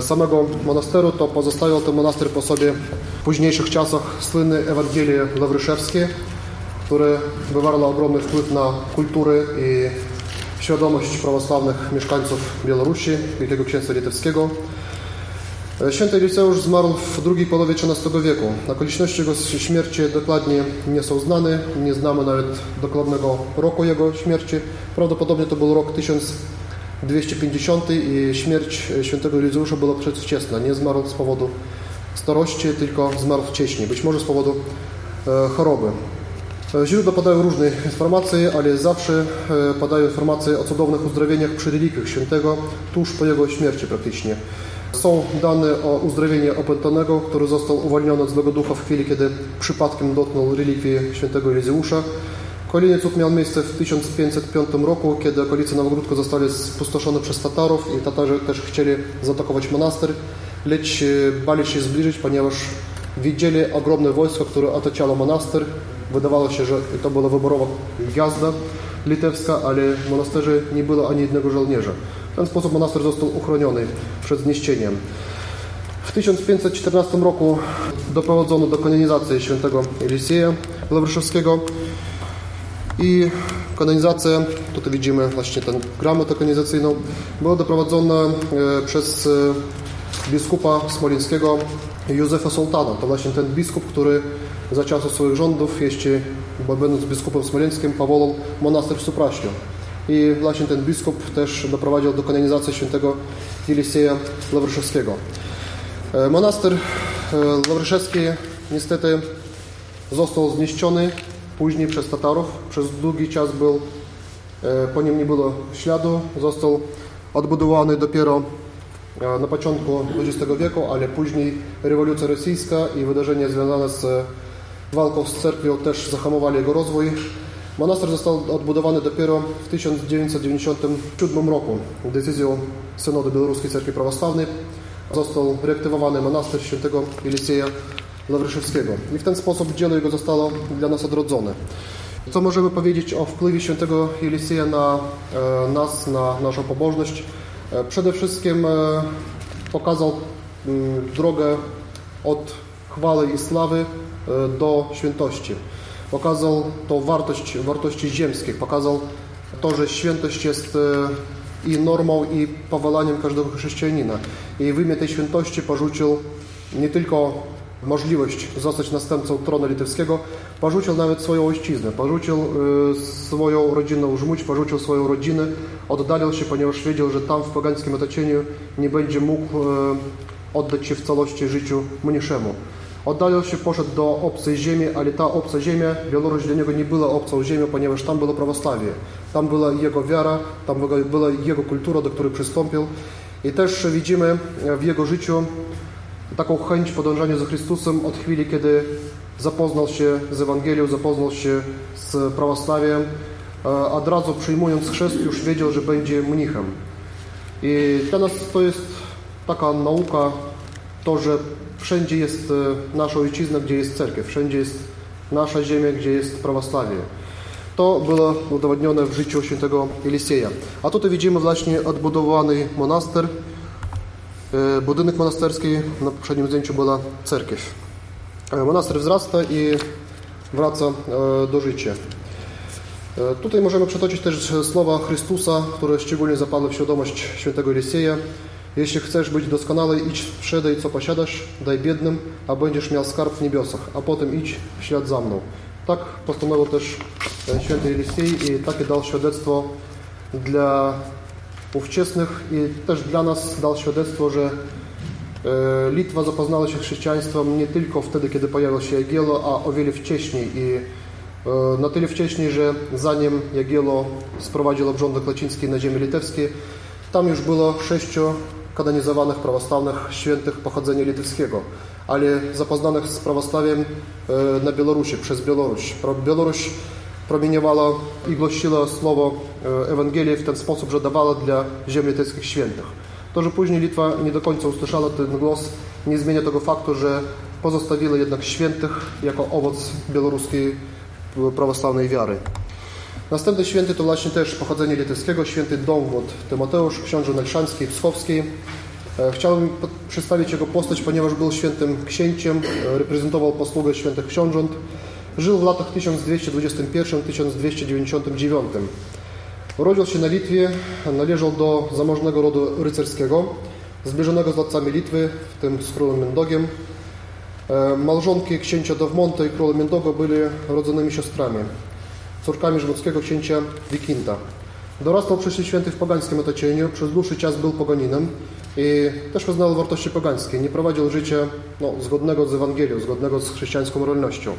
samego monasteru, to pozostawiał ten monaster po sobie w późniejszych czasach słynne Ewangelie Lawryszewskie, które wywarło ogromny wpływ na kulturę i świadomość prawosławnych mieszkańców Białorusi, Wielkiego Księstwa Litewskiego. Święty Eliseusz zmarł w drugiej połowie XIII wieku. Okoliczności jego śmierci dokładnie nie są znane, nie znamy nawet dokładnego roku jego śmierci. Prawdopodobnie to był rok 1250 i śmierć świętego Elizeusza była przedwczesna. Nie zmarł z powodu starości, tylko zmarł wcześniej, być może z powodu choroby. Źródła podają różne informacje, ale zawsze podają informacje o cudownych uzdrowieniach przy relikwiach świętego tuż po jego śmierci praktycznie. Są dane o uzdrowieniu opętanego, który został uwolniony od złego ducha w chwili, kiedy przypadkiem dotknął relikwii świętego Elizeusza. Kolejny cud miał miejsce w 1505 roku, kiedy okolice Nowogródku zostały spustoszone przez Tatarów i Tatarzy też chcieli zaatakować monaster, lecz bali się zbliżyć, ponieważ widzieli ogromne wojsko, które otaczało monaster. Wydawało się, że to była wyborowa gwiazda litewska, ale w monasterze nie było ani jednego żołnierza. Ten sposób monaster został uchroniony przed zniszczeniem. W 1514 roku doprowadzono do kanonizacji świętego Elisieja Lawryszewskiego i kanonizacja, tutaj widzimy właśnie tę gramatę kanonizacyjną, była doprowadzona przez biskupa smoleńskiego Józefa Sultana. To właśnie ten biskup, który za czasów swoich rządów, jeszcze będąc biskupem smoleńskim, powołał monaster w Supraśniu. I właśnie ten biskup też doprowadził do kanonizacji świętego Jelisieja Lawryszewskiego. Monaster Lawryszewski niestety został zniszczony później przez Tatarów. Przez długi czas był, po nim nie było śladu. Został odbudowany dopiero na początku XX wieku, ale później rewolucja rosyjska i wydarzenia związane z walką z cerkwią też zahamowali jego rozwój. Monaster został odbudowany dopiero w 1997 roku decyzją Synodu Białoruskiej Cerkwi Prawosławnej. Został reaktywowany monaster świętego Elisieja Lawryszewskiego i w ten sposób dzieło jego zostało dla nas odrodzone. Co możemy powiedzieć o wpływie świętego Elisieja na nas, na naszą pobożność? Przede wszystkim pokazał drogę od chwały i sławy do świętości. Pokazał tą wartość, wartości ziemskich, pokazał to, że świętość jest i normą, i powolaniem każdego chrześcijanina. I w imię tej świętości porzucił nie tylko możliwość zostać następcą tronu litewskiego, porzucił nawet swoją ojczyznę, porzucił swoją rodzinną żmudź, porzucił swoją rodzinę, oddalił się, ponieważ wiedział, że tam w pogańskim otoczeniu nie będzie mógł oddać się w całości życiu mniejszemu. Oddalił się, poszedł do obcej ziemi, ale ta obca ziemia, Białoruś dla niego nie była obcą ziemią, ponieważ tam było prawosławie. Tam była jego wiara, tam była jego kultura, do której przystąpił. I też widzimy w jego życiu taką chęć podążania za Chrystusem od chwili, kiedy zapoznał się z Ewangelią, zapoznał się z prawosławiem, od razu przyjmując chrzest już wiedział, że będzie mnichem. I dla nas to jest taka nauka, to, że wszędzie jest nasza ojczyzna, gdzie jest cerkiew, wszędzie jest nasza ziemia, gdzie jest prawosławie. To było udowodnione w życiu świętego Elisieja. A tutaj widzimy właśnie odbudowany monaster, budynek monasterski, na poprzednim zdjęciu była cerkiew. Monastyr wzrasta i wraca do życia. Tutaj możemy przytoczyć też słowa Chrystusa, które szczególnie zapadły w świadomość świętego Eliseja. Jeśli chcesz być doskonały, idź sprzedaj, co posiadasz, daj biednym, a będziesz miał skarb w niebiosach, a potem idź w ślad za mną. Tak postanowił też święty Elisej i takie dał świadectwo dla ówczesnych i też dla nas dał świadectwo, że Litwa zapoznała się z chrześcijaństwem nie tylko wtedy, kiedy pojawił się Jagiello, a o wiele wcześniej i na tyle wcześniej, że zanim Jagiello sprowadził obrządek łaciński na ziemię litewskie, tam już było sześciu kanonizowanych prawosławnych świętych pochodzenia litewskiego, ale zapoznanych z prawosławiem na Białorusi, przez Białoruś. Białoruś promieniowała i głosiła słowo Ewangelii w ten sposób, że dawała dla ziem litewskich świętych. To, że później Litwa nie do końca usłyszała ten głos, nie zmienia tego faktu, że pozostawiła jednak świętych jako owoc białoruskiej prawosławnej wiary. Następny święty to właśnie też pochodzenie litewskiego, święty Dągmut Tymoteusz, książę Nelszański, Wschowski. Chciałbym przedstawić jego postać, ponieważ był świętym księciem, reprezentował posługę świętych książąt. Żył w latach 1291-1299. Urodził się na Litwie, należał do zamożnego rodu rycerskiego, zbliżonego z władcami Litwy, w tym z królem Mendogiem. Małżonki księcia Dowmonta i króla Mendoga byli rodzonymi siostrami, córkami żydowskiego księcia Wikinta. Dorastał przy święty w pogańskim otoczeniu, przez dłuższy czas był poganinem i też wyznał wartości pogańskie. Nie prowadził życia no, zgodnego z Ewangelią, zgodnego z chrześcijańską moralnością.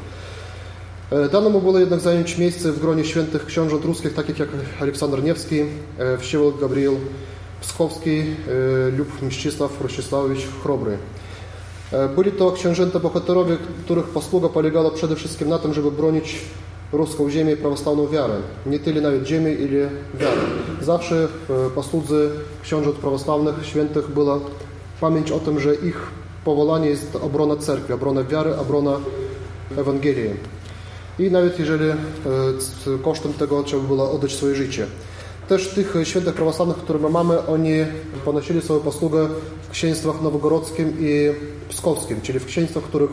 Dano mu było jednak zająć miejsce w gronie świętych książąt ruskich, takich jak Aleksander Niewski, Wsiewolod Gabriel Pskowski lub Mścisław Rościsławowicz Chrobry. Byli to książęta bohaterowie, których posługa polegała przede wszystkim na tym, żeby bronić ruską ziemię prawosławną wiarę. Nie tyle nawet ziemię, ile wiarę. Zawsze w posłudze książąt prawosławnych, świętych była pamięć o tym, że ich powołanie jest obrona cerkwi, obrona wiary, obrona Ewangelii. I nawet jeżeli kosztem tego trzeba było oddać swoje życie. Też tych świętych prawosławnych, które my mamy, oni ponosili swoją posługę w księstwach nowogorodzkim i pskowskim, czyli w księstwach, których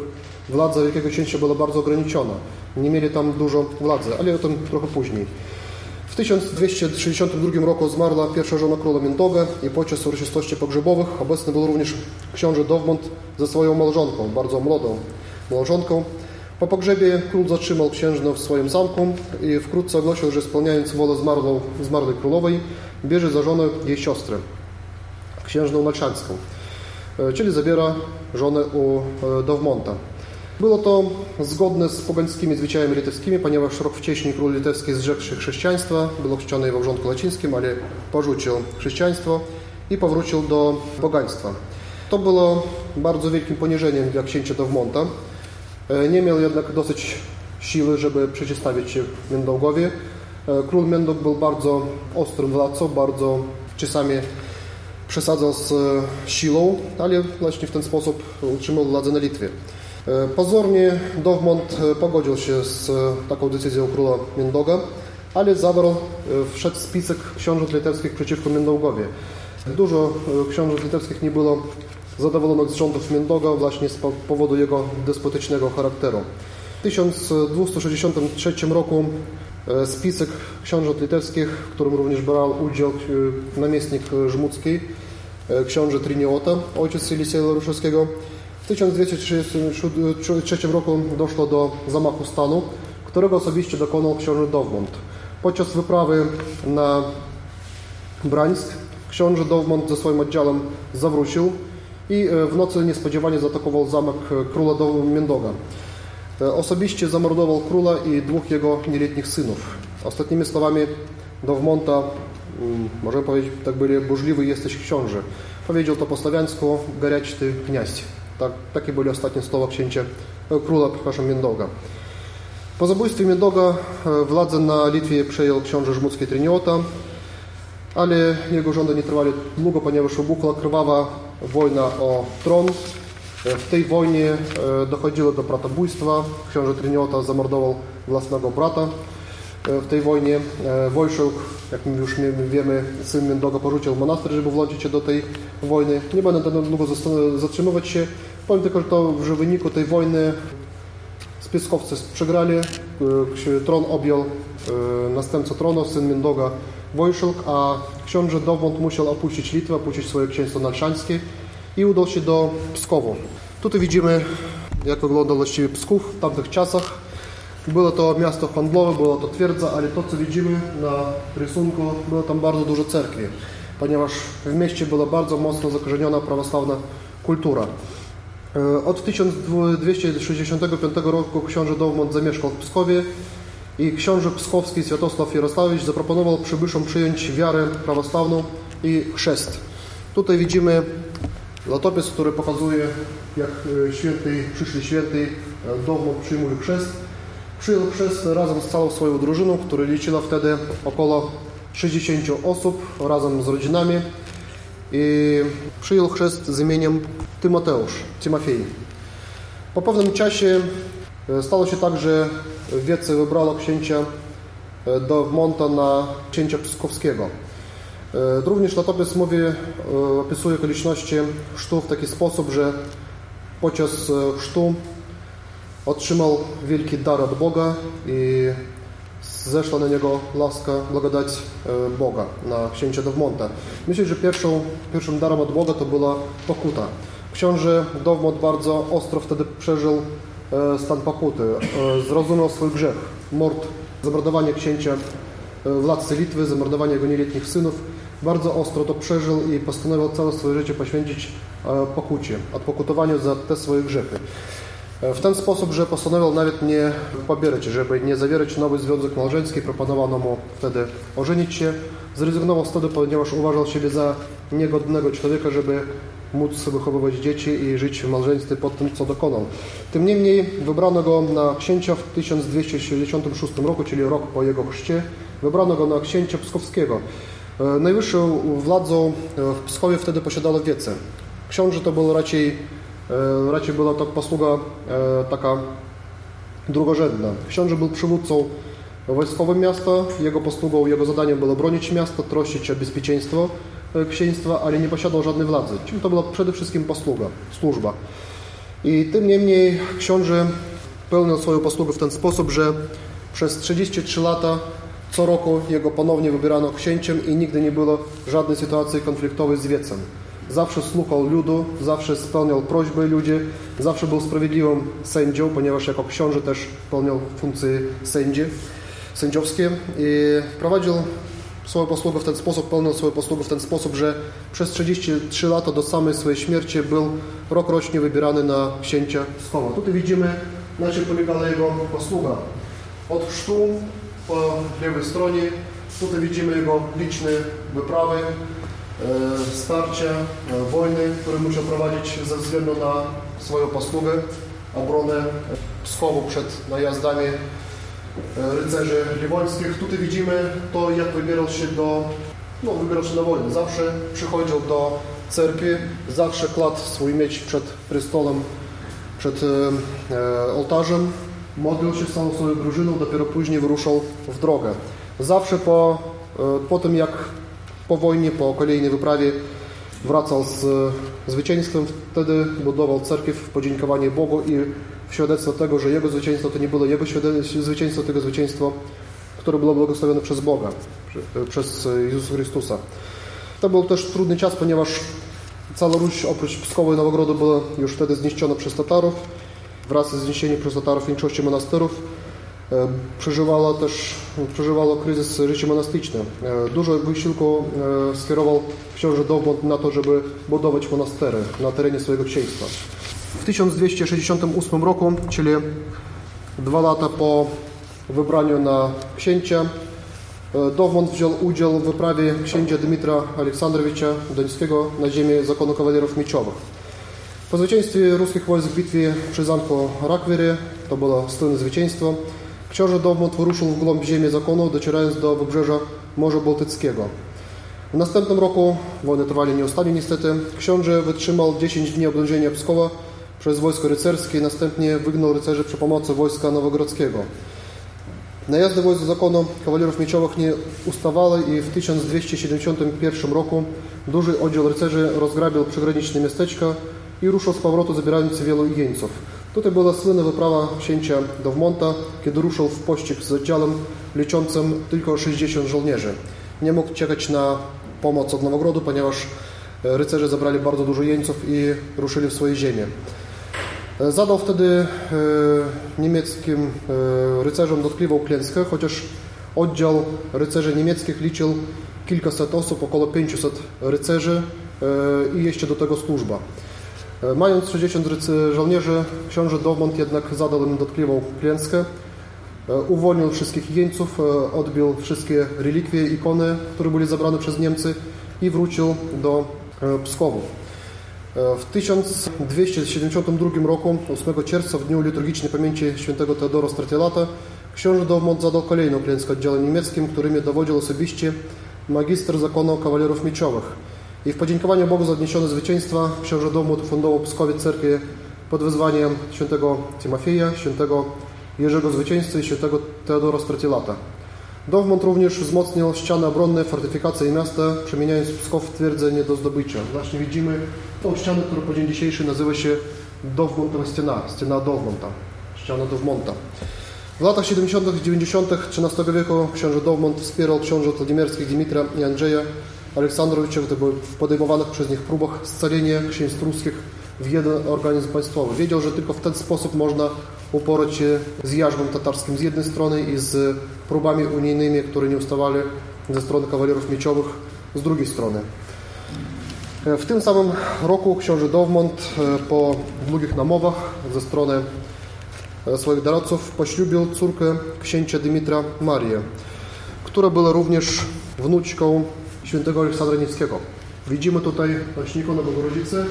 władza Wielkiego Księcia była bardzo ograniczona. Nie mieli tam dużo władzy, ale o tym trochę później. W 1262 roku zmarła pierwsza żona króla Mendoga i podczas uroczystości pogrzebowych obecny był również książę Dowmont ze swoją małżonką, bardzo młodą małżonką. Po pogrzebie król zatrzymał księżnę w swoim zamku i wkrótce ogłosił, że spełniając wolę zmarłą, zmarłej królowej, bierze za żonę jej siostrę, księżną Nalszańską, czyli zabiera żonę u Dowmonta. Było to zgodne z pogańskimi zwyczajami litewskimi, ponieważ rok wcześniej król litewski zrzekł się chrześcijaństwa, był ochrzczony w obrządku łacińskim, ale porzucił chrześcijaństwo i powrócił do pogaństwa. To było bardzo wielkim poniżeniem dla księcia Dowmonta. Nie miał jednak dosyć siły, żeby przeciwstawić się Mendogowi. Król Mendog był bardzo ostrym władcą, bardzo czasami przesadzał z siłą, ale właśnie w ten sposób utrzymał władzę na Litwie. Pozornie Dowmont pogodził się z taką decyzją króla Mendoga, ale zawarł wszedł spisek książąt litewskich przeciwko Mendogowi. Dużo książąt litewskich nie było zadowolonych z rządów Mendoga właśnie z powodu jego despotycznego charakteru. W 1263 roku spisek książąt litewskich, w którym również brał udział namiestnik Żmudzki, książę Triniota, ojciec Eliseja Laruszewskiego, w 1233 roku doszło do zamachu stanu, którego osobiście dokonał książę Dowmont. Podczas wyprawy na Brańsk książę Dowmont ze swoim oddziałem zawrócił i e, w nocy niespodziewanie zaatakował zamek króla Mendoga. E, osobiście zamordował króla i dwóch jego nieletnich synów. Ostatnimi słowami Dowmonta, mm, możemy powiedzieć, tak byli burzliwy jesteś książę. Powiedział to po słowiańsku, garячty ty kniaź. Tak, takie były ostatnie słowa księcia, króla, przepraszam, Mendoga. Po zabójstwie Mendoga władzę na Litwie przejął książę żmudzki Triniota, ale jego rządy nie trwali długo, ponieważ wybuchła krwawa wojna o tron. W tej wojnie dochodziło do bratobójstwa. Książę Triniota zamordował własnego brata. W tej wojnie Wojszuk, jak już wiemy, syn Mendoga porzucił monastyr, żeby włączyć się do tej wojny. Nie będę długo zatrzymywać się. Powiem tylko, że to w wyniku tej wojny Spiskowcy przegrali, e, tron objął e, następca tronu, syn Mindoga Wojszylk, a książę Dowmont musiał opuścić Litwę, opuścić swoje księstwo nalszańskie i udał się do Pskowu. Tutaj widzimy, jak wyglądał właściwie Psków w tamtych czasach. Było to miasto handlowe, była to twierdza, ale to, co widzimy na rysunku, było tam bardzo dużo cerkwi, ponieważ w mieście była bardzo mocno zakorzeniona prawosławna kultura. E, Od 1265 roku książę Dowmont zamieszkał w Pskowie i książę pskowski Światosław Jarosławicz zaproponował przybyszom przyjąć wiarę prawosławną i chrzest. Tutaj widzimy latopis, który pokazuje, jak e, święty, przyszły święty e, Dowmont przyjmuje chrzest. Przyjął chrzest razem z całą swoją drużyną, która liczyła wtedy około 60 osób razem z rodzinami i przyjął chrzest z imieniem Tymoteusz, Timofej. Po pewnym czasie e, stało się tak, że wiece wybrano księcia e, do Monta na księcia Pskowskiego. E, Również latopis mówi, opisuje okoliczności chrztu w taki sposób, że podczas chrztu otrzymał wielki dar od Boga i zeszła na niego laska, blagodać e, Boga na księcia Dowmonta. Myślę, że pierwszą, pierwszym darem od Boga to była pokuta. Książę Dowmont bardzo ostro wtedy przeżył e, stan pokuty. E, Zrozumiał swój grzech, mord, zamordowanie księcia władcy Litwy, zamordowanie jego nieletnich synów. Bardzo ostro to przeżył i postanowił całe swoje życie poświęcić pokucie, odpokutowaniu za te swoje grzechy. W ten sposób, że postanowił nawet nie pobierać, żeby nie zawierać nowy związek małżeński, proponowano mu wtedy ożenić się. Zrezygnował wtedy, ponieważ uważał siebie za niegodnego człowieka, żeby móc wychowywać dzieci i żyć w małżeństwie po tym, co dokonał. Tym niemniej wybrano go na księcia w 1266 roku, czyli rok po jego chrzcie. Wybrano go na księcia pskowskiego. E, Najwyższą władzą e, w Pskowie wtedy posiadano wiece. Książę to był raczej E, raczej była to posługa e, taka drugorzędna. Książę był przywódcą wojskowym miasta, jego posługą, jego zadaniem było bronić miasta, troszczyć o bezpieczeństwo e, księstwa, ale nie posiadał żadnej władzy. Czyli to była przede wszystkim posługa, służba. I tym niemniej książę pełnił swoją posługę w ten sposób, że przez 33 lata co roku jego ponownie wybierano księciem i nigdy nie było żadnej sytuacji konfliktowej z wiecem. Zawsze słuchał ludu, zawsze spełniał prośby ludzi, zawsze był sprawiedliwym sędzią, ponieważ jako książę też pełniał funkcje sędzi, sędziowskie i prowadził swoją posługę w ten sposób, pełnił swoją posługę w ten sposób, że przez 33 lata do samej swojej śmierci był rokrocznie wybierany na księcia Skowa. Tutaj widzimy, na czym polegała jego posługa. Od chrztu po lewej stronie, tutaj widzimy jego liczne wyprawy, e, starcia, e, wojny, które musiał prowadzić ze względu na swoją posługę, obronę Pskowu przed najazdami e, rycerzy liwońskich. Tutaj widzimy to, jak wybierał się do, no, wybierał się na wojnę. Zawsze przychodził do cerkwi, zawsze kładł swój miecz przed prestolem, przed e, e, ołtarzem, modlił się z całą swoją drużyną, dopiero później wyruszał w drogę. Zawsze po, e, po tym, jak po wojnie, po kolejnej wyprawie wracał z e, zwycięstwem, wtedy budował cerkiew w podziękowanie Bogu i w świadectwo tego, że jego zwycięstwo to nie było jego zwycięstwo, tylko zwycięstwo, które było błogosławione przez Boga, przy- przez e, Jezusa Chrystusa. To był też trudny czas, ponieważ cała Ruś oprócz Pskowa i Nowogrodu była już wtedy zniszczona przez Tatarów. Wraz z zniesieniem przez Tatarów większości monasterów e, przeżywała też przeżywała kryzys życie monastyczne. E, Dużo wysiłku e, skierował książę Dowmont na to, żeby budować monastery na terenie swojego księstwa. W 1268 roku, czyli dwa lata po wybraniu na księcia, Dowmont wziął udział w wyprawie księcia Dmitra Aleksandrowicza Dońskiego na ziemię zakonu kawalerów mieczowych. Po zwycięstwie ruskich wojsk w bitwie przy zamku Rakwery, to było słynne zwycięstwo, książę Dowmont wyruszył w głąb ziemi zakonu, docierając do wybrzeża Morza Bałtyckiego. W następnym roku, wojny trwali nieustannie niestety, książę wytrzymał 10 dni oblężenia Pskowa przez wojsko rycerskie i następnie wygnał rycerzy przy pomocy wojska nowogrodzkiego. Najazdy wojsk zakonu kawalerów mieczowych nie ustawały i w 1271 roku duży oddział rycerzy rozgrabił przygraniczne miasteczka i ruszył z powrotu zabierając wielu jeńców. Tutaj była słynna wyprawa księcia Dowmonta, kiedy ruszył w pościg z oddziałem liczącym tylko 60 żołnierzy. Nie mógł czekać na pomoc od Nowogrodu, ponieważ rycerze zabrali bardzo dużo jeńców i ruszyli w swoje ziemię. Zadał wtedy e, niemieckim e, rycerzom dotkliwą klęskę, chociaż oddział rycerzy niemieckich liczył kilkaset osób, około 500 rycerzy e, i jeszcze do tego służba. Mając 60 żołnierzy, książę Dowmont jednak zadał im dotkliwą klęskę. Uwolnił wszystkich jeńców, odbił wszystkie relikwie, ikony, które były zabrane przez Niemcy i wrócił do Pskowu. W 1272 roku, 8 czerwca, w dniu liturgicznej pamięci świętego Teodora Stratielata, książę Dowmont zadał kolejną klęskę oddziałem niemieckim, którymi dowodził osobiście magister zakonu kawalerów mieczowych. I w podziękowaniu Bogu za odniesione zwycięstwa książę Dowmont fundował Pskowie cerkwię pod wezwaniem świętego Timofeja, świętego Jerzego Zwycięzcy i świętego Teodora Stratielata. Dowmont również wzmocnił ściany obronne, fortyfikacje i miasta, przemieniając Pskow w twierdzenie do zdobycia. Właśnie widzimy tą ścianę, która po dzień dzisiejszy nazywa się Dowmontowa ściana, ściana Dowmonta, ściana Dowmonta. W latach 70. i 90. XIII wieku książę Dowmont wspierał książę Władimierskich Dimitra i Andrzeja Aleksandrowiczów w podejmowanych przez nich próbach scalenia księstw ruskich w jeden organizm państwowy. Wiedział, że tylko w ten sposób można uporać się z jarzmem tatarskim z jednej strony i z próbami unijnymi, które nie ustawali ze strony kawalerów mieczowych z drugiej strony. W tym samym roku książę Dowmont po długich namowach ze strony swoich doradców poślubił córkę księcia Dymitra Marię, która była również wnuczką świętego Aleksandra Niewskiego. Widzimy tutaj właśnie ikonę Bogorodzicy,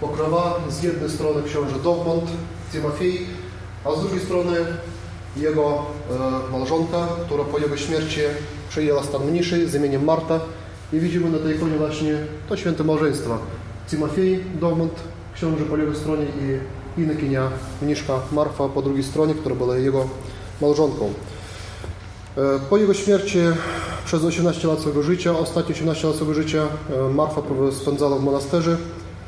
pokrowa z jednej strony książę Dowmont, Timofej, a z drugiej strony jego e, małżonka, która po jego śmierci przyjęła stan mniejszy z imieniem Marta i widzimy na tej ikonie właśnie to święte małżeństwo. Timofej, Dowmont, książę po lewej stronie i Inekinia, mniszka Marfa po drugiej stronie, która była jego małżonką. E, po jego śmierci przez 18 lat swojego życia, ostatnie 18 lat swojego życia e, Marfa spędzała w monasterze,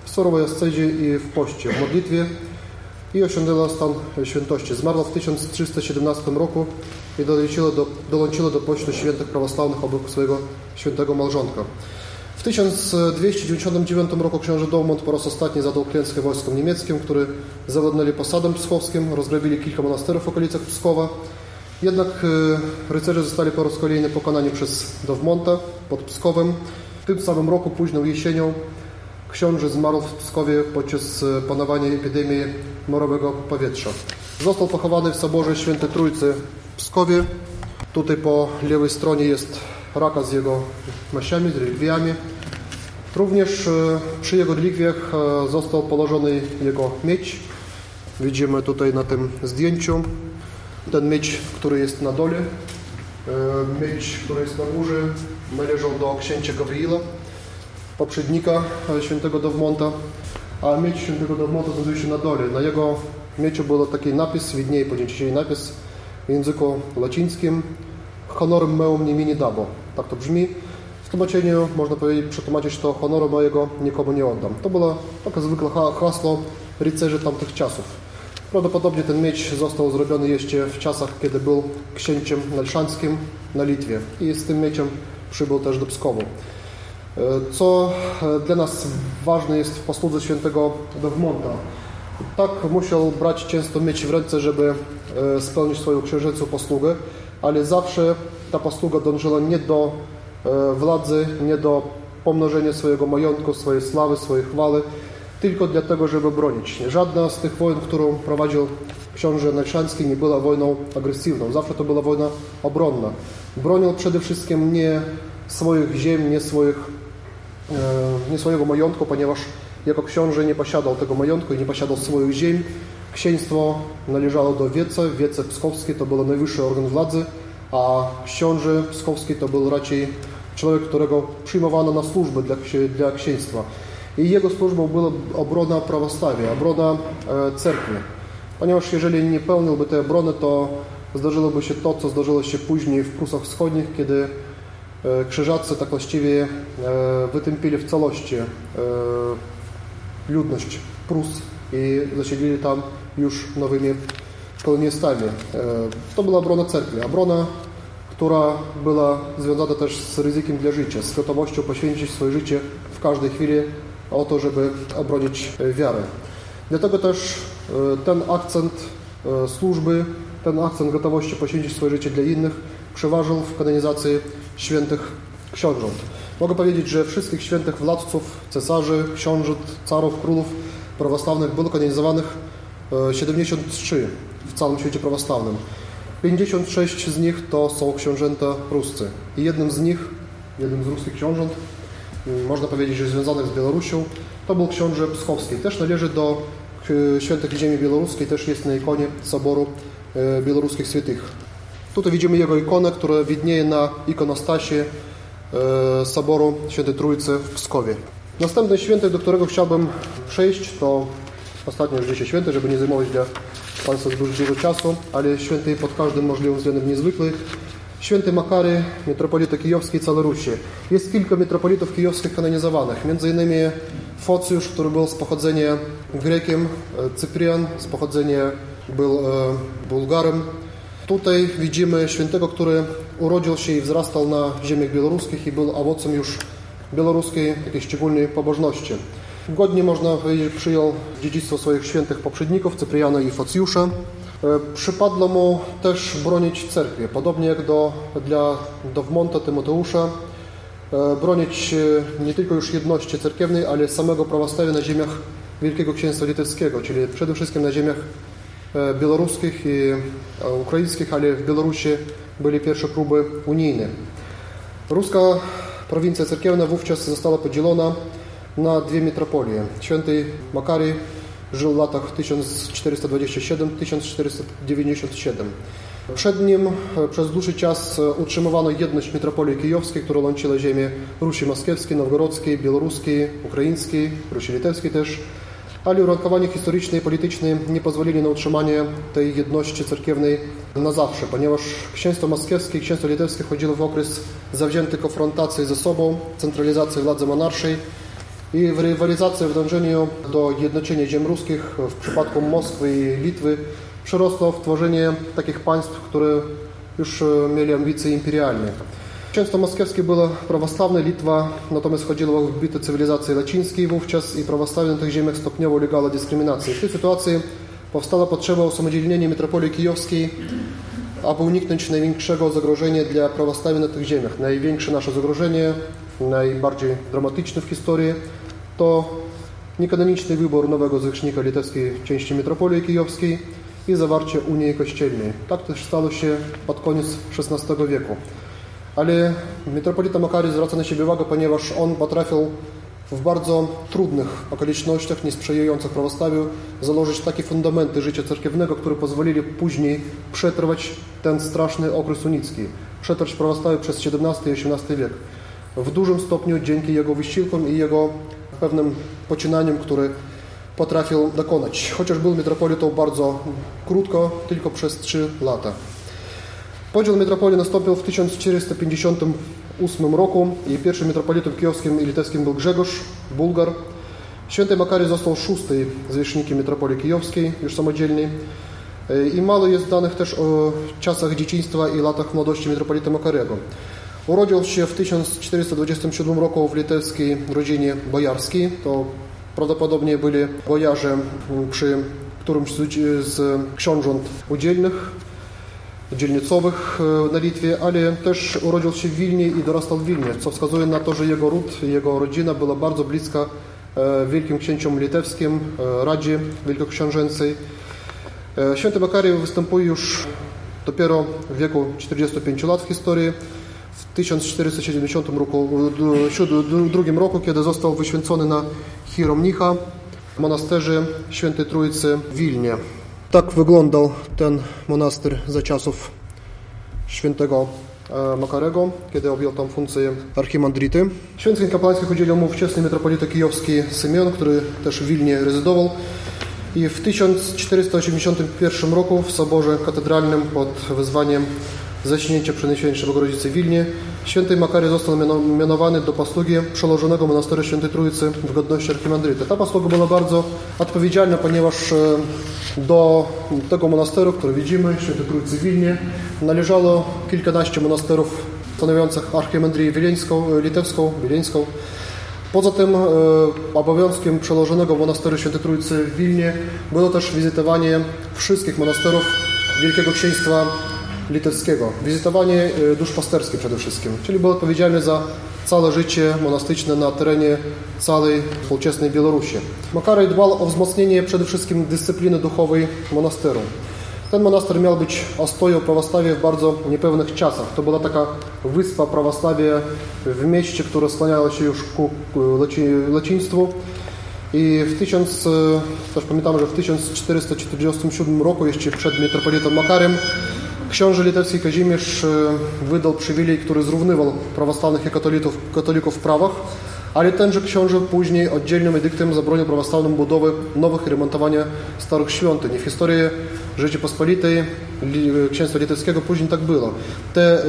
w surowej ascezie i w poście, w modlitwie i osiągnęła stan świętości. Zmarła w 1317 roku i dołączyła do, dołączyła do świętych prawosławnych obok swojego świętego małżonka. W 1299 roku książę Dowmont po raz ostatni zadał klęskę wojskom niemieckim, które zawładnęli posadem pskowskim, rozgrabili kilka monasterów w okolicach Pskowa. Jednak e, rycerze zostali po raz kolejny pokonani przez Dowmonta pod Pskowem. W tym samym roku, późną jesienią, książę zmarł w Pskowie podczas e, panowania epidemii morowego powietrza. Został pochowany w Soborze Świętej Trójcy w Pskowie. Tutaj po lewej stronie jest raka z jego maściami, z relikwiami. Również e, przy jego relikwiach został położony jego miecz. Widzimy tutaj na tym zdjęciu ten miecz, który jest na dole. Miecz, który jest na górze, należał do księcia Gabriela poprzednika e, świętego Dowmonta, a miecz świętego Dowmonta znajduje się na dole. Na jego mieczu był taki napis, widnieje po dzień dzisiejszy napis w języku łacińskim honorem meum nie dabo. Tak to brzmi. W tłumaczeniu można powiedzieć, przetłumaczyć to honoru mojego nikomu nie oddam. To było takie zwykłe hasło rycerzy tamtych czasów. Prawdopodobnie ten miecz został zrobiony jeszcze w czasach, kiedy był księciem nalszańskim na Litwie i z tym mieczem przybył też do Pskowu. Co dla nas ważne jest w posłudze świętego Dowmonta. Tak musiał brać często mieć w ręce, żeby e, spełnić swoją księżycą posługę, ale zawsze ta posługa dążyła nie do e, władzy, nie do pomnożenia swojego majątku, swojej sławy, swojej chwały, tylko dlatego, żeby bronić. Żadna z tych wojen, którą prowadził książę Nelszański, nie była wojną agresywną. Zawsze to była wojna obronna. Bronił przede wszystkim nie swoich ziem, nie swoich E, nie swojego majątku, ponieważ jako książę nie posiadał tego majątku i nie posiadał swoich ziem. Księstwo należało do wiece, wiece pskowskie to był najwyższy organ władzy, a książę pskowski to był raczej człowiek, którego przyjmowano na służbę dla, dla księstwa. I jego służbą była obrona prawostawia, obrona e, cerkwi. Ponieważ jeżeli nie pełniłby tej obrony, to zdarzyłoby się to, co zdarzyło się później w Prusach Wschodnich, kiedy E, krzyżacy tak właściwie e, wytępili w całości ludność Prus i zasiedlili tam już nowymi kolonistami. To była obrona cerkwi. Obrona, która była związana też z ryzykiem dla życia, z gotowością poświęcić swoje życie w każdej chwili o to, żeby obronić wiarę. Dlatego też ten akcent służby, ten akcent gotowości poświęcić swoje życie dla innych przeważył w kanonizacji świętych książąt. Mogę powiedzieć, że wszystkich świętych władców, cesarzy, książąt, carów, królów prawosławnych było kanonizowanych 73 w całym świecie prawosławnym. 56 z nich to są książęta ruscy. I jednym z nich, jednym z ruskich książąt, można powiedzieć, że związanych z Białorusią, to był książę Pskowski. Też należy do świętych ziemi białoruskiej, też jest na ikonie Soboru Białoruskich Świętych. Tutaj widzimy jego ikonę, która widnieje na ikonostasie Soboru Świętej Trójcy w Pskowie. Następny święty, do którego chciałbym przejść, to ostatnio już dzisiaj święty, żeby nie zajmować dla Państwa zbyt dużo czasu, ale święty pod każdym możliwym względem niezwykły. Święty Makary, metropolita kijowski i całej Rusi. Jest kilka metropolitów kijowskich kanonizowanych, między innymi Focjusz, który był z pochodzenia Grekiem, Cyprian z pochodzenia był Bułgarem. Tutaj widzimy świętego, który urodził się i wzrastał na ziemiach białoruskich i był owocem już białoruskiej jakiejś szczególnej pobożności. Godnie, można powiedzieć, przyjął dziedzictwo swoich świętych poprzedników, Cypriana i Focjusza. Przypadło mu też bronić cerkwi, podobnie jak do, dla Dowmonta Tymoteusza, bronić nie tylko już jedności cerkiewnej, ale samego prawostawia na ziemiach Wielkiego Księstwa Litewskiego, czyli przede wszystkim na ziemiach białoruskich i ukraińskich, ale w Białorusi były pierwsze próby unijne. Ruska prowincja cerkiewna wówczas została podzielona na dwie metropolie. Święty Makary żył w latach 1427-1497. Przed nim przez dłuższy czas utrzymywano jedność metropolii kijowskiej, która łączyła ziemię Rusi Moskiewskiej, Nowgorodzkiej, Białoruskiej, Ukraińskiej, Rusi Litewskiej też, ale uwarunkowania historyczne i polityczne nie pozwolili na utrzymanie tej jedności cerkiewnej na zawsze, ponieważ księstwo moskiewskie i księstwo litewskie chodziło w okres zawziętej konfrontacji ze sobą, centralizacji władzy monarszej i w rywalizacji w dążeniu do jednoczenia ziem ruskich w przypadku Moskwy i Litwy przerosło w tworzenie takich państw, które już mieli ambicje imperialne. Księstwo moskiewskie było prawosławne, Litwa natomiast chodziło w bity cywilizacji łacińskiej wówczas i prawosławie na tych ziemiach stopniowo ulegała dyskryminacji. W tej sytuacji powstała potrzeba usamodzielnienia metropolii kijowskiej, aby uniknąć największego zagrożenia dla prawosławia na tych ziemiach. Największe nasze zagrożenie, najbardziej dramatyczne w historii, to niekanoniczny wybór nowego zwierzchnika litewskiej części metropolii kijowskiej i zawarcie Unii Kościelnej. Tak też stało się pod koniec XVI wieku. Ale metropolita Makary zwraca na siebie uwagę, ponieważ on potrafił w bardzo trudnych okolicznościach, niesprzyjających prawostawiu, założyć takie fundamenty życia cerkiewnego, które pozwolili później przetrwać ten straszny okres unicki, przetrwać prawostawiu przez XVII i XVIII wiek. W dużym stopniu dzięki jego wysiłkom i jego pewnym poczynaniom, które potrafił dokonać. Chociaż był metropolitą bardzo krótko, tylko przez trzy lata. Podział metropolii nastąpił w 1458 roku i pierwszym metropolitą kijowskim i litewskim był Grzegorz, Bułgar. Święty Makary został szóstym zwierzchnikiem metropolii kijowskiej, już samodzielnej. I mało jest danych też o czasach dzieciństwa i latach młodości metropolita Makarego. Urodził się w 1427 roku w litewskiej rodzinie bojarskiej. To prawdopodobnie byli bojarze przy którymś z książąt udzielnych, dzielnicowych na Litwie, ale też urodził się w Wilnie i dorastał w Wilnie, co wskazuje na to, że jego ród, jego rodzina była bardzo bliska wielkim księciom litewskim, Radzie Wielkoksiążęcej. Święty Makary występuje już dopiero w wieku 45 lat w historii. W 1470 roku, drugim roku, kiedy został wyświęcony na hieromnicha w monasterze Świętej Trójcy w Wilnie. Tak wyglądał ten monaster za czasów świętego Makarego, kiedy objął tam funkcję archimandrity. Święceń kapłańskich udzielił mu wczesny metropolita kijowski Symion, który też w Wilnie rezydował. I w 1481 roku w soborze katedralnym pod wezwaniem zaśnięcia Przenajświętszej Bogorodzicy w Wilnie, święty Makary został mianowany do posługi przełożonego monasteru Świętej Trójcy w godności archimandryta. Ta posługa była bardzo odpowiedzialna, ponieważ do tego monasteru, który widzimy, Świętej Trójcy Wilnie, należało kilkanaście monasterów stanowiących archimandrię wileńską, litewską, wileńską. Poza tym e, obowiązkiem przełożonego monasteru Świętej Trójcy w Wilnie było też wizytowanie wszystkich monasterów Wielkiego Księstwa Litewskiego. Wizytowanie e, duszpasterskie przede wszystkim, czyli był odpowiedzialny za całe życie monastyczne na terenie całej współczesnej Białorusi. Makaraj dbał o wzmocnienie przede wszystkim dyscypliny duchowej monasteru. Ten monaster miał być ostoją prawosławia w bardzo niepewnych czasach. To była taka wyspa prawosławia w mieście, które skłaniało się już ku łaciństwu. I w 1000, też pamiętam, że w 1447 roku, jeszcze przed metropolitą Makarem, książę litewski Kazimierz wydał przywilej, który zrównywał prawosławnych i katolików, w prawach ale tenże książę później oddzielnym edyktem zabronił prawosławną budowę nowych i remontowania starych świątyń. W historii Rzeczypospolitej Księstwa Litewskiego później tak było. Te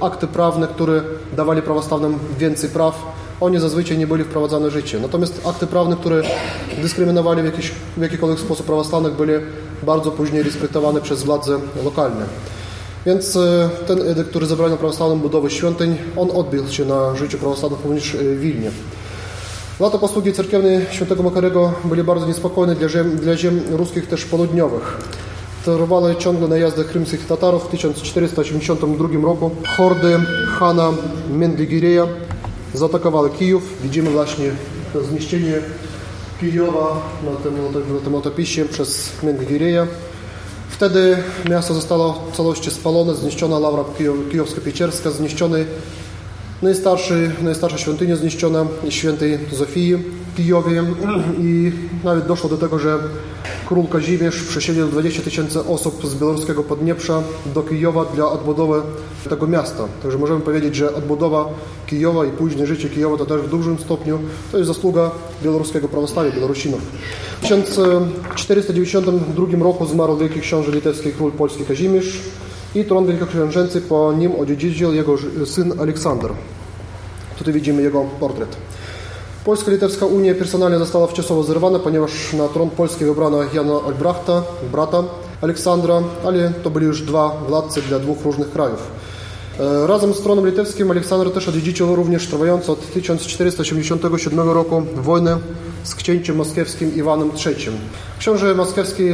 akty prawne, które dawali prawosławnym więcej praw, oni zazwyczaj nie byli wprowadzane w życie. Natomiast akty prawne, które dyskryminowali w, jakiś, w jakikolwiek sposób prawosławnych, byli bardzo później respektowane przez władze lokalne. Więc ten edykt, który zabraniał prawosławną budowę świątyń, on odbił się na życiu prawosławnych również w Wilnie. Lata posługi cerkiewnej świętego Makarego byli bardzo niespokojne dla ziem, dla ziem ruskich też południowych. Trwały ciągle najazdy krymskich Tatarów. W 1482 roku hordy Hana Mendigireja zaatakowały Kijów. Widzimy właśnie to zmieścienie Kijowa na tym, na tym otopisie przez Mendigireja. Wtedy miasto zostało w całości spalone, zniszczona Laura Kijowsko-Pieczerska, zniszczony najstarszy, najstarsza świątynia zniszczona świętej Zofii w Kijowie i nawet doszło do tego, że król Kazimierz przesiedlił 20 tysięcy osób z białoruskiego Podnieprza do Kijowa dla odbudowy tego miasta. Także możemy powiedzieć, że odbudowa Kijowa i później życie Kijowa to też w dużym stopniu to jest zasługa białoruskiego prawosławia, Białorusinów. W 1492 roku zmarł wielki książę litewski król polski Kazimierz i tron wielkoksiążęcy po nim odziedziczył jego syn Aleksander. Tutaj widzimy jego portret. Polsko-Litewska Unia personalnie została wczesowo zerwana, ponieważ na tron Polski wybrano Jana Albrechta, brata Aleksandra, ale to byli już dwa władcy dla dwóch różnych krajów. Razem z tronem litewskim Aleksander też odziedziczył również trwającą od 1487 roku wojnę z księciem moskiewskim Iwanem III. Książę moskiewski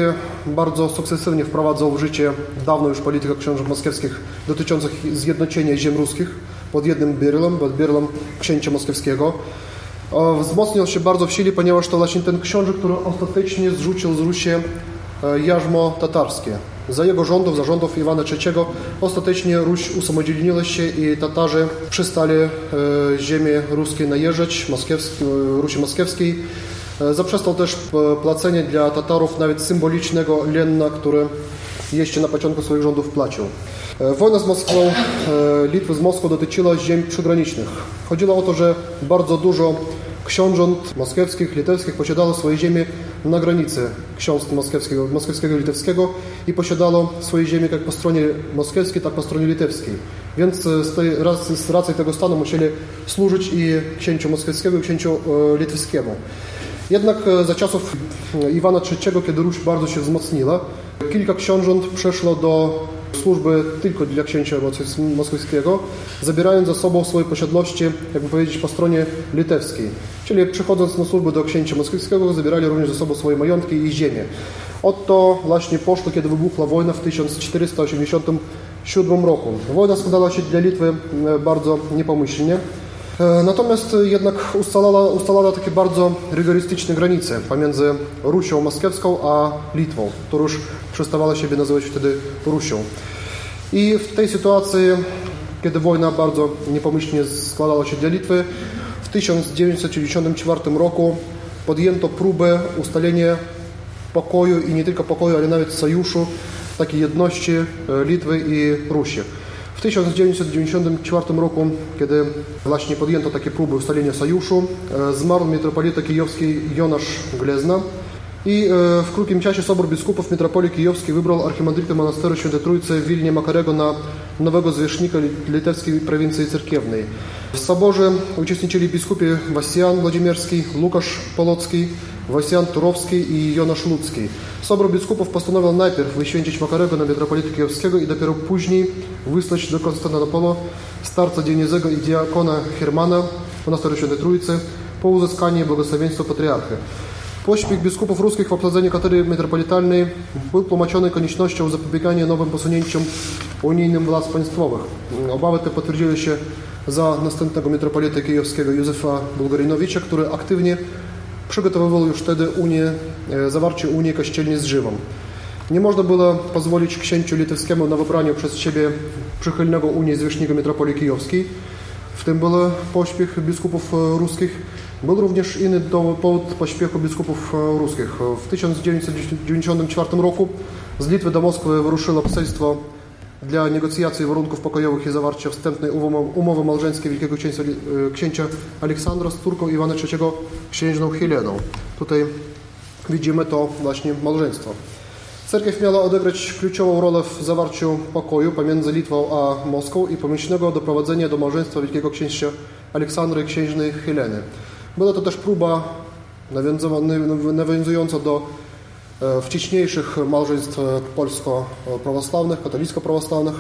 bardzo sukcesywnie wprowadzał w życie dawno już politykę książąt moskiewskich dotyczących zjednoczenia ziem ruskich pod jednym bierlem, pod bierlem księcia moskiewskiego. Wzmocnił się bardzo w sile, ponieważ to właśnie ten książę, który ostatecznie zrzucił z Rusi jarzmo tatarskie. Za jego rządów, za rządów Iwana III ostatecznie Ruś usamodzielniła się i Tatarzy przestali ziemię ruskie najeżdżać, Rusi Moskiewskiej. Zaprzestał też płacenie dla Tatarów nawet symbolicznego lenna, który jeszcze na początku swoich rządów płacił. Wojna z Moskwą, Litwy z Moskwą dotyczyła ziem przygranicznych. Chodziło o to, że bardzo dużo książąt moskiewskich, litewskich posiadało swoje ziemie na granicy ksiąstw moskiewskiego, moskiewskiego i litewskiego i posiadało swoje ziemie jak po stronie moskiewskiej, tak po stronie litewskiej. Więc z, tej, z racji tego stanu musieli służyć i księciu moskiewskiego i księciu litewskiemu. Jednak za czasów Iwana III, kiedy Ruś bardzo się wzmocniła, kilka książąt przeszło do służby tylko dla księcia moskiewskiego, zabierając za sobą swoje posiadłości, jakby powiedzieć, po stronie litewskiej. Czyli przychodząc na służbę do księcia moskiewskiego, zabierali również ze sobą swoje majątki i ziemię. Oto właśnie poszło, kiedy wybuchła wojna w 1487 roku. Wojna składała się dla Litwy bardzo niepomyślnie. Natomiast jednak ustalała, ustalała takie bardzo rygorystyczne granice pomiędzy Rusią moskiewską a Litwą, która już przestawała siebie nazywać wtedy Rusią. I w tej sytuacji, kiedy wojna bardzo niepomyślnie składała się dla Litwy, w 1994 roku podjęto próbę ustalenia pokoju i nie tylko pokoju, ale nawet sojuszu, takiej jedności Litwy i Rusi. W 1994 roku, kiedy właśnie podjęto takie próby ustalenia sojuszu, zmarł metropolita kijowski Jonasz Glezna I e, w krótkim czasie Sobór Biskupów Metropolii Kijowskiej wybrał archimandrytę monasteru Świętej Trójcy w Wilnie Makarego na nowego zwierzchnika litewskiej prowincji cerkiewnej. W soborze uczestniczyli biskupi Wasjan Władimierski, Łukasz Polocki, Wasjan Turowski i Jonasz Ludzki. Sobór biskupów postanowił najpierw wyświęcić Makarego na metropolitę kijowskiego i dopiero później wysłać do Konstantynopolu starca Dionizego i diakona Hermana monasteru Świętej Trójcy po uzyskaniu błogosławieństwa patriarchy. Pośpiech biskupów ruskich w obsadzeniu katedry metropolitalnej był tłumaczony koniecznością zapobiegania nowym posunięciom unijnym władz państwowych. Obawy te potwierdziły się za następnego metropolity kijowskiego Józefa Bulgarinowicza, który aktywnie przygotowywał już wtedy Unię, zawarcie Unii Kościelnej z Rzymem. Nie można było pozwolić księciu litewskiemu na wybranie przez siebie przychylnego Unii zwierzchnika metropolii kijowskiej. W tym był pośpiech biskupów ruskich. Był również inny powód pośpiechu biskupów ruskich. W 1994 roku z Litwy do Moskwy wyruszyło poselstwo dla negocjacji warunków pokojowych i zawarcia wstępnej umowy małżeńskiej Wielkiego Księcia, księcia Aleksandra z córką Iwana III, księżną Heleną. Tutaj widzimy to właśnie małżeństwo. Cerkiew miała odegrać kluczową rolę w zawarciu pokoju pomiędzy Litwą a Moskwą i pomyślnego doprowadzenia do małżeństwa Wielkiego Księcia Aleksandry i księżnej Heleny. Była to też próba nawiązująca do wcześniejszych małżeństw polsko-prawosławnych, katolicko-prawosławnych,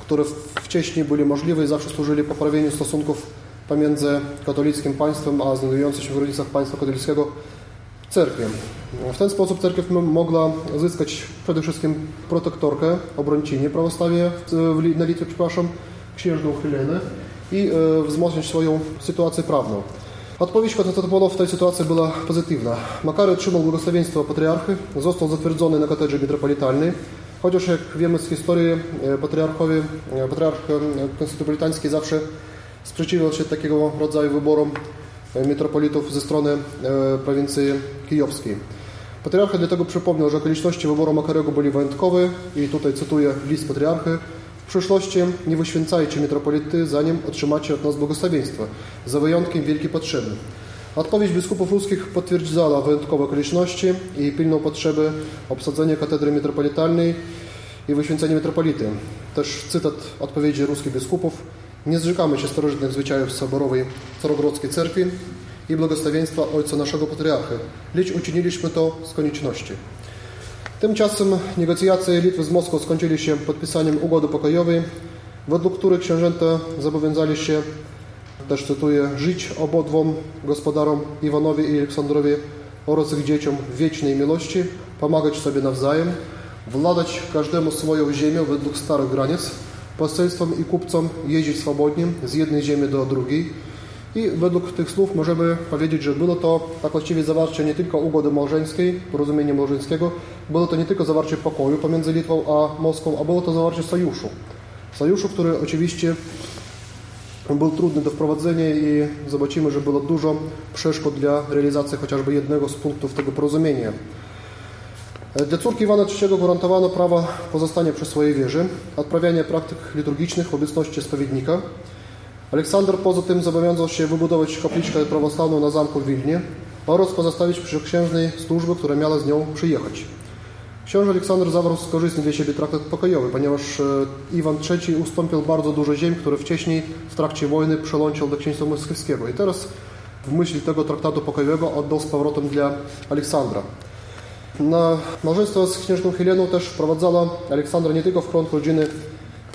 które wcześniej były możliwe i zawsze służyli poprawieniu stosunków pomiędzy katolickim państwem a znajdującym się w granicach państwa katolickiego cerkwią. W ten sposób cerkiew mogła zyskać przede wszystkim protektorkę, obrończynię prawosławia na Litwie, przepraszam, księżną Helenę i wzmocnić swoją sytuację prawną. Odpowiedź Konstantynopolu w tej sytuacji była pozytywna. Makary otrzymał błogosławieństwo patriarchy, został zatwierdzony na katedrze metropolitalnej, chociaż jak wiemy z historii patriarchowie, patriarch konstantynopolitański zawsze sprzeciwiał się takiego rodzaju wyborom metropolitów ze strony prowincji kijowskiej. Patriarcha dlatego przypomniał, że okoliczności wyboru Makarego byli wyjątkowe i tutaj cytuję list patriarchy w przyszłości nie wyświęcajcie metropolity, zanim otrzymacie od nas błogosławieństwo, za wyjątkiem wielkiej potrzeby. Odpowiedź biskupów ruskich potwierdzała wyjątkowe okoliczności i pilną potrzebę obsadzenia katedry metropolitalnej i wyświęcenia metropolity. Też cytat odpowiedzi ruskich biskupów. Nie zrzekamy się starożytnych zwyczajów soborowej Starogrodzkiej Cerkwi i błogosławieństwa Ojca naszego Patriarchy, lecz uczyniliśmy to z konieczności. Tymczasem negocjacje Litwy z Moskwą skończyły się podpisaniem ugody pokojowej, według której książęta zobowiązali się, też cytuję, żyć obodwom gospodarom Iwanowi i Aleksandrowi oraz ich dzieciom w wiecznej miłości, pomagać sobie nawzajem, władać każdemu swoją ziemię według starych granic, poselstwom i kupcom jeździć swobodnie z jednej ziemi do drugiej, i według tych słów możemy powiedzieć, że było to tak właściwie zawarcie nie tylko ugody małżeńskiej, porozumienia małżeńskiego, było to nie tylko zawarcie pokoju pomiędzy Litwą a Moskwą, a było to zawarcie sojuszu. Sojuszu, który oczywiście był trudny do wprowadzenia i zobaczymy, że było dużo przeszkód dla realizacji chociażby jednego z punktów tego porozumienia. Dla córki Iwana III gwarantowano prawo pozostania przy swojej wierze, odprawiania praktyk liturgicznych w obecności spowiednika, Aleksander poza tym zobowiązał się wybudować kapliczkę prawosławną na zamku w Wilnie oraz pozostawić przy księżnej służby, która miała z nią przyjechać. Książę Aleksander zawarł skorzystny dla siebie traktat pokojowy, ponieważ Iwan III ustąpił bardzo dużo ziem, które wcześniej w trakcie wojny przelącił do księstwa moskiewskiego. I teraz w myśl tego traktatu pokojowego oddał z powrotem dla Aleksandra. Na małżeństwo z księżną Heleną też wprowadzała Aleksandra nie tylko w krąg rodziny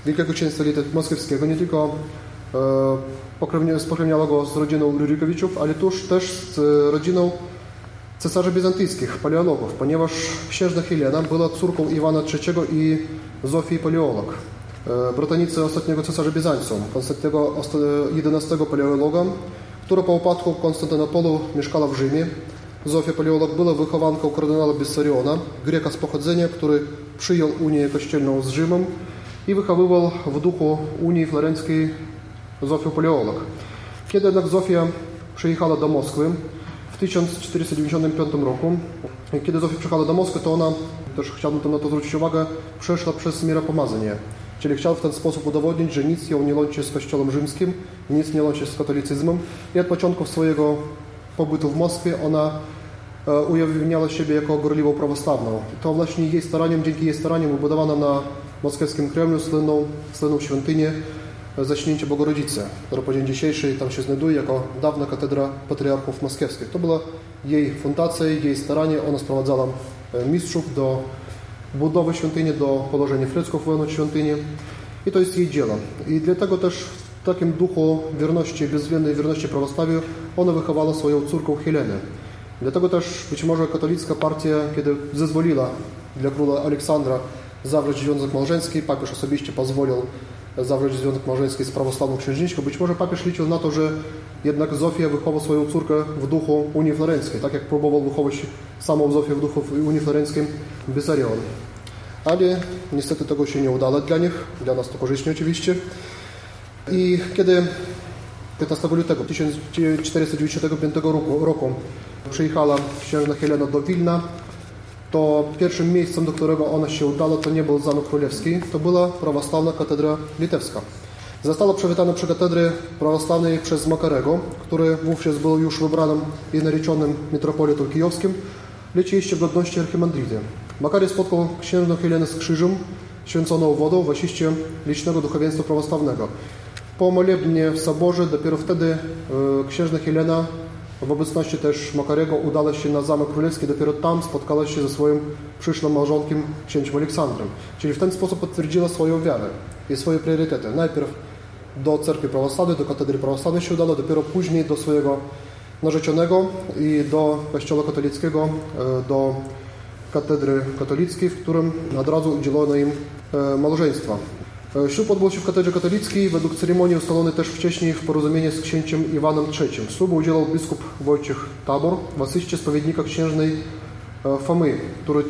Wielkiego Księstwa Moskiewskiego, nie tylko spokrewniała go z rodziną Rurykowiczów, ale tuż też z rodziną cesarzy bizantyjskich, paleologów, ponieważ księżna Helena była córką Iwana III i Zofii Paleolog, bratanicy ostatniego cesarza Bizancjum, Konstantego XI paleologa, która po upadku Konstantynopolu mieszkała w Rzymie. Zofia Paleolog była wychowanką kardynała Bessariona, Greka z pochodzenia, który przyjął Unię Kościelną z Rzymem i wychowywał w duchu Unii Florenckiej Zofię Paleolog. Kiedy jednak Zofia przyjechała do Moskwy w 1495 roku, kiedy Zofia przyjechała do Moskwy, to ona, też chciałbym na to zwrócić uwagę, przeszła przez miropomazanie. Czyli chciał w ten sposób udowodnić, że nic ją nie łączy z Kościołem Rzymskim, nic nie łączy z katolicyzmem i od początku swojego pobytu w Moskwie ona e, ujawniała siebie jako gorliwą prawosławną. To właśnie jej staraniem, dzięki jej staraniom wybudowano na moskiewskim Kremlu słynną, słynną świątynię Zaśnięcie Bogorodzice, która po dzień dzisiejszy tam się znajduje jako dawna katedra patriarchów moskiewskich. To była jej fundacja, jej staranie. Ona sprowadzała e, mistrzów do budowy świątyni, do położenia fresków wewnątrz świątyni. I to jest jej dzieło. I dlatego też w takim duchu wierności, bezwzględnej wierności prawosławiu ona wychowała swoją córką Helenę. Dlatego też być może katolicka partia, kiedy zezwoliła dla króla Aleksandra zawrzeć związek małżeński, papież osobiście pozwolił zawrzeć związek małżeński z prawosławną księżniczką. Być może papież liczył na to, że jednak Zofia wychowa swoją córkę w duchu Unii Florenckiej, tak jak próbował wychować samą Zofię w duchu Unii Florenckiej Bessarion. Ale niestety tego się nie udało dla nich, dla nas to korzystnie oczywiście. I kiedy 15 lutego 1495 roku, roku przyjechała księżna Helena do Wilna, to pierwszym miejscem, do którego ona się udała, to nie był Zamek Królewski, to była prawosławna katedra litewska. Została przywitana przy katedry prawosławnej przez Makarego, który wówczas był już wybranym i narzeczonym metropolitą kijowskim, lecz jeszcze w godności archimandryty. Makary spotkał księżną Helenę z krzyżem, święconą wodą w asyście licznego duchowieństwa prawosławnego. Po molebnie w soborze dopiero wtedy e, księżna Helena w obecności też Makarego udała się na Zamek Królewski, dopiero tam spotkała się ze swoim przyszłym małżonkiem, księciem Aleksandrem. Czyli w ten sposób potwierdziła swoją wiarę i swoje priorytety. Najpierw do cerkwi prawosławnej, do katedry prawosławnej się udała, dopiero później do swojego narzeczonego i do kościoła katolickiego, e, do katedry katolickiej, w którym od razu udzielono im e, małżeństwa. E, ślub odbył się w katedrze katolickiej, według ceremonii ustalony też wcześniej w porozumieniu z księciem Iwanem III. Ślubu udzielał biskup Wojciech Tabor w asyście spowiednika księżnej Fomy, który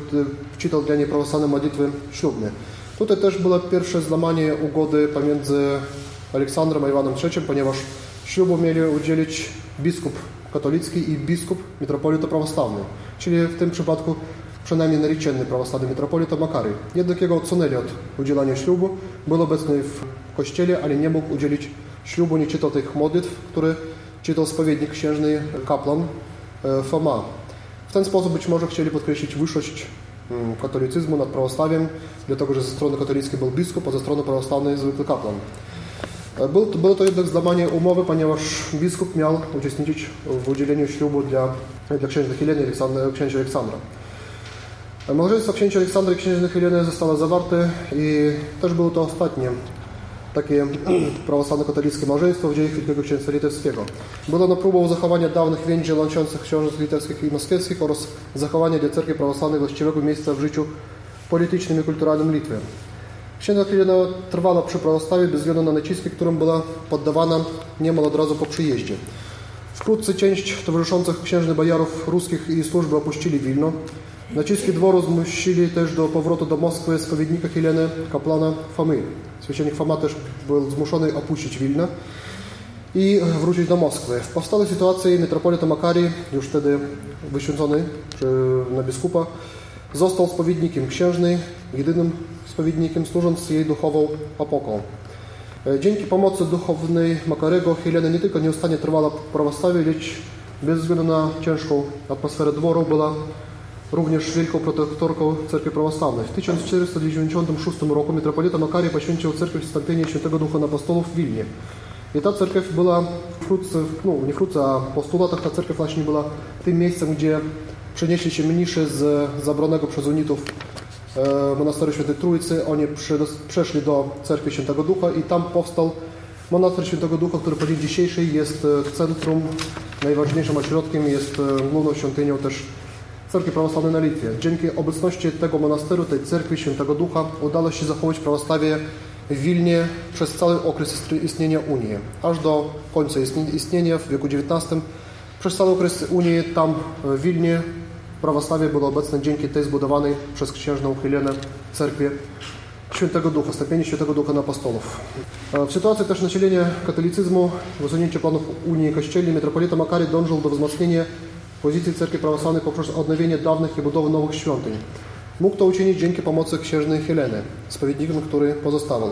wczytał dla niej prawosławne modlitwy ślubne. Tutaj też było pierwsze złamanie ugody pomiędzy Aleksandrem a Iwanem III, ponieważ ślubu mieli udzielić biskup katolicki i biskup metropolita prawosławny. Czyli w tym przypadku przynajmniej nariczenny prawosławny metropolita Makary, jednak jego odsunęli od udzielania ślubu, był obecny w kościele, ale nie mógł udzielić ślubu, nie czytał tych modlitw, które czytał spowiednik księżny kaplan e, Foma. W ten sposób być może chcieli podkreślić wyższość mm, katolicyzmu nad prawosławiem, dlatego że ze strony katolickiej był biskup, a ze strony prawosławnej zwykły kaplan. E, był, było to jednak złamanie umowy, ponieważ biskup miał uczestniczyć w udzieleniu ślubu dla, dla księżny Heleny i księcia Aleksandra. Małżeństwo księcia Aleksandra i księżny Heleny zostało zawarte i też było to ostatnie takie [clears throat] prawosławno-katolickie małżeństwo w dziejach Wielkiego Księstwa Litewskiego. Było ono próbą zachowania dawnych więzi łączących książąt litewskich i moskiewskich oraz zachowania dla cerkwi prawosławnej właściwego miejsca w życiu politycznym i kulturalnym Litwy. Księga Helena trwała przy prawostawie bez względu na naciski, którym była poddawana niemal od razu po przyjeździe. Wkrótce część towarzyszących księżnych bajarów ruskich i służby opuścili Wilno. Naciski dworu zmusili też do powrotu do Moskwy spowiednika Heleny, kaplana Fomy. Święcienik Foma też był zmuszony opuścić Wilno i wrócić do Moskwy. W powstałej sytuacji metropolita Makari, już wtedy wyświęcony na biskupa, został spowiednikiem księżnej, jedynym spowiednikiem, służąc jej duchową opoką. Dzięki pomocy duchownej Makarego Helena nie tylko nieustannie trwała w prawostawie, lecz bez względu na ciężką atmosferę dworu była również wielką protektorką cerkwi prawosławnej. W 1496 roku metropolita Makary poświęcił cerkiew wstąpienie Świętego Ducha na apostolów w Wilnie. I ta cerkiew była wkrótce, no nie wkrótce, a po 100 latach ta cerkiew właśnie była tym miejscem, gdzie przenieśli się mniszy z zabranego przez unitów monasteru Świętej Trójcy. Oni przeszli do cerkwi Świętego Ducha i tam powstał monaster Świętego Ducha, który po dzień dzisiejszy jest centrum, najważniejszym ośrodkiem, jest główną świątynią też Cerkwi Prawosławnej na Litwie. Dzięki obecności tego monasteru, tej cerkwi Świętego Ducha udało się zachować prawostawie w Wilnie przez cały okres istnienia Unii, aż do końca istnienia w wieku XIX. Przez cały okres Unii tam w Wilnie prawoslawie było obecne dzięki tej zbudowanej przez księżną Helenę cerkwie Świętego Ducha, stępienie Świętego Ducha na apostolów. W sytuacji też nasilenia katolicyzmu, w usunięciu planów Unii Kościelnej, metropolita Makary dążył do wzmocnienia pozycji cerkwi prawosławnej poprzez odnowienie dawnych i budowę nowych świątyń. Mógł to uczynić dzięki pomocy księżnej Heleny, spowiednikiem, który pozostawał.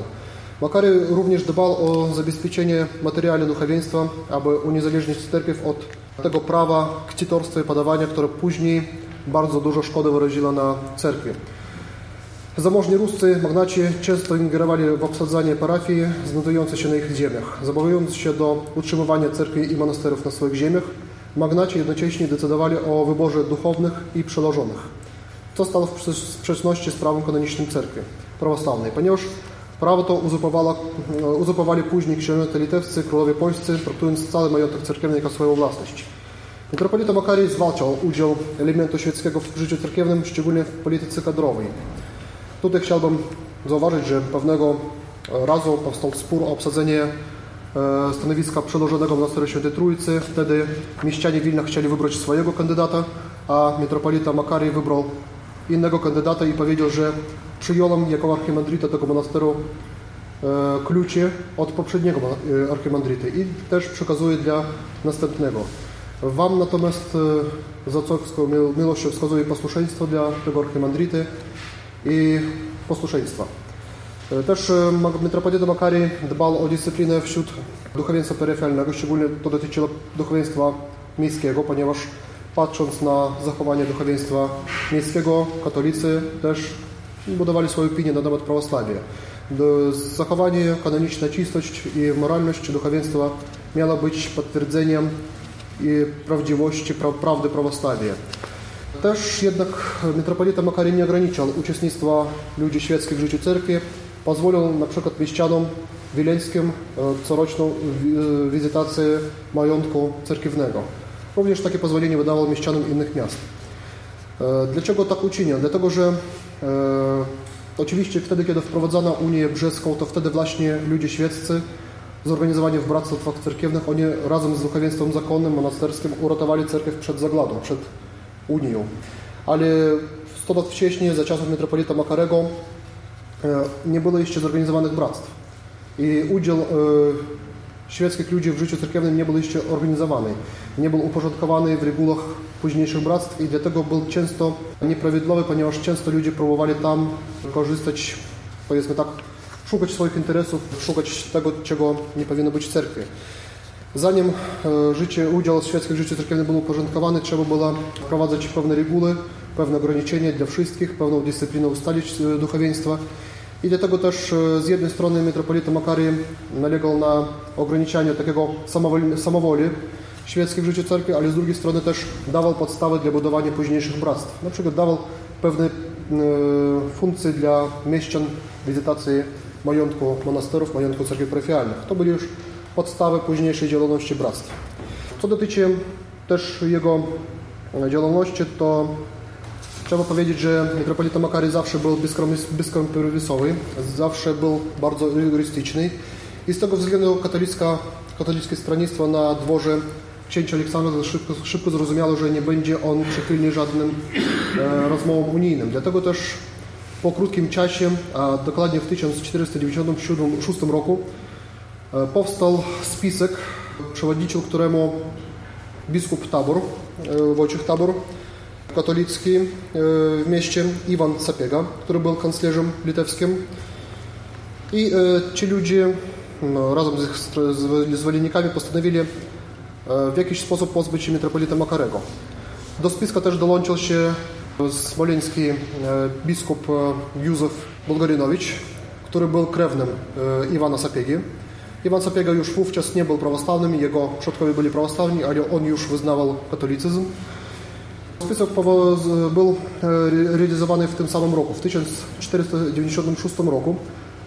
Makary również dbał o zabezpieczenie materiału duchowieństwa, aby uniezależnić cerkiew od tego prawa kcitorstwa i podawania, które później bardzo dużo szkody wyraziło na cerkwi. Zamożni ruscy magnaci często ingerowali w obsadzanie parafii znajdujących się na ich ziemiach. Zobowiązując się do utrzymywania cerkwi i monasterów na swoich ziemiach, magnaci jednocześnie decydowali o wyborze duchownych i przełożonych, co stało w sprzeczności z prawem kanonicznym cerkwi prawosławnej, ponieważ prawo to uzurpowali później księżowie litewscy, królowie polscy, traktując cały majątek cerkiewny jako swoją własność. Metropolita Makary zwalczał udział elementu świeckiego w życiu cerkiewnym, szczególnie w polityce kadrowej. Tutaj chciałbym zauważyć, że pewnego razu powstał spór o obsadzenie stanowiska przełożonego monasteru Świętej Trójcy. Wtedy mieścianie Wilna chcieli wybrać swojego kandydata, a metropolita Makary wybrał innego kandydata i powiedział, że przyjąłem jako archimandrita tego monasteru klucze od poprzedniego archimandrity i też przekazuję dla następnego. Wam natomiast za cofską miłością wskazuję posłuszeństwo dla tego archimandrity i posłuszeństwa. Też metropolita Makary dbał o dyscyplinę wśród duchowieństwa peryferalnego, szczególnie to dotyczyło duchowieństwa miejskiego, ponieważ patrząc na zachowanie duchowieństwa miejskiego, katolicy też budowali swoją opinię na temat prawosławia. Zachowanie, kanoniczna czystość i moralność duchowieństwa miało być potwierdzeniem prawdziwości prawdy prawosławia. Też jednak metropolita Makary nie ograniczał uczestnictwa ludzi świeckich w życiu cerkwi, pozwolił na przykład mieścianom wileńskim coroczną wizytację majątku cerkiewnego. Również takie pozwolenie wydawał mieścianom innych miast. Dlaczego tak uczynił? Dlatego, że e, oczywiście wtedy, kiedy wprowadzono Unię Brzeską, to wtedy właśnie ludzie świeccy zorganizowani w bractwach cerkiewnych, oni razem z duchowieństwem zakonnym, monasterskim uratowali cerkiew przed zagładą, przed Unią. Ale 100 lat wcześniej, za czasów metropolita Makarego, nie było jeszcze zorganizowanych bractw. I udział świeckich ludzi w życiu cerkiewnym nie był jeszcze organizowany. Nie był uporządkowany w regułach późniejszych bractw i dlatego był często nieprawidłowy, ponieważ często ludzie próbowali tam korzystać, powiedzmy tak, szukać swoich interesów, szukać tego, czego nie powinno być w cerkwi. Zanim życie, udział świecki w życiu cerkiewnym był uporządkowany, trzeba było wprowadzać pewne reguły, pewne ograniczenia dla wszystkich, pewną dyscyplinę ustalić duchowieństwa. I dlatego też z jednej strony metropolita Makary nalegał na ograniczanie takiego samowoli, samowoli świeckiej w życiu cerkwi, ale z drugiej strony też dawał podstawy dla budowania późniejszych bractw. Na przykład dawał pewne e, funkcje dla mieszczan wizytacji majątku monasterów, majątku cerkwi parafialnych. To były już podstawy późniejszej działalności bractw. Co dotyczy też jego działalności, to trzeba powiedzieć, że metropolita Makary zawsze był bezkompromisowy, zawsze był bardzo rygorystyczny i z tego względu katolicka, katolickie stronnictwo na dworze księcia Aleksandra szybko, szybko zrozumiało, że nie będzie on przychylny żadnym e, rozmowom unijnym. Dlatego też po krótkim czasie, a dokładnie w 1496 roku, e, powstał spisek, przewodniczył któremu biskup Tabor, e, Wojciech Tabor, katolicki e, w mieście, Iwan Sapiega, który był kanclerzem litewskim. I e, ci ludzie no, razem z, z zwolennikami postanowili e, w jakiś sposób pozbyć się metropolita Makarego. Do spiska też dołączył się smoleński biskup Józef Bulgarinowicz, który był krewnym Iwana Sapiegi. Iwan Sapiega już wówczas nie był prawosławnym, jego przodkowie byli prawosławni, ale on już wyznawał katolicyzm. Spisek był realizowany w tym samym roku. W 1496 roku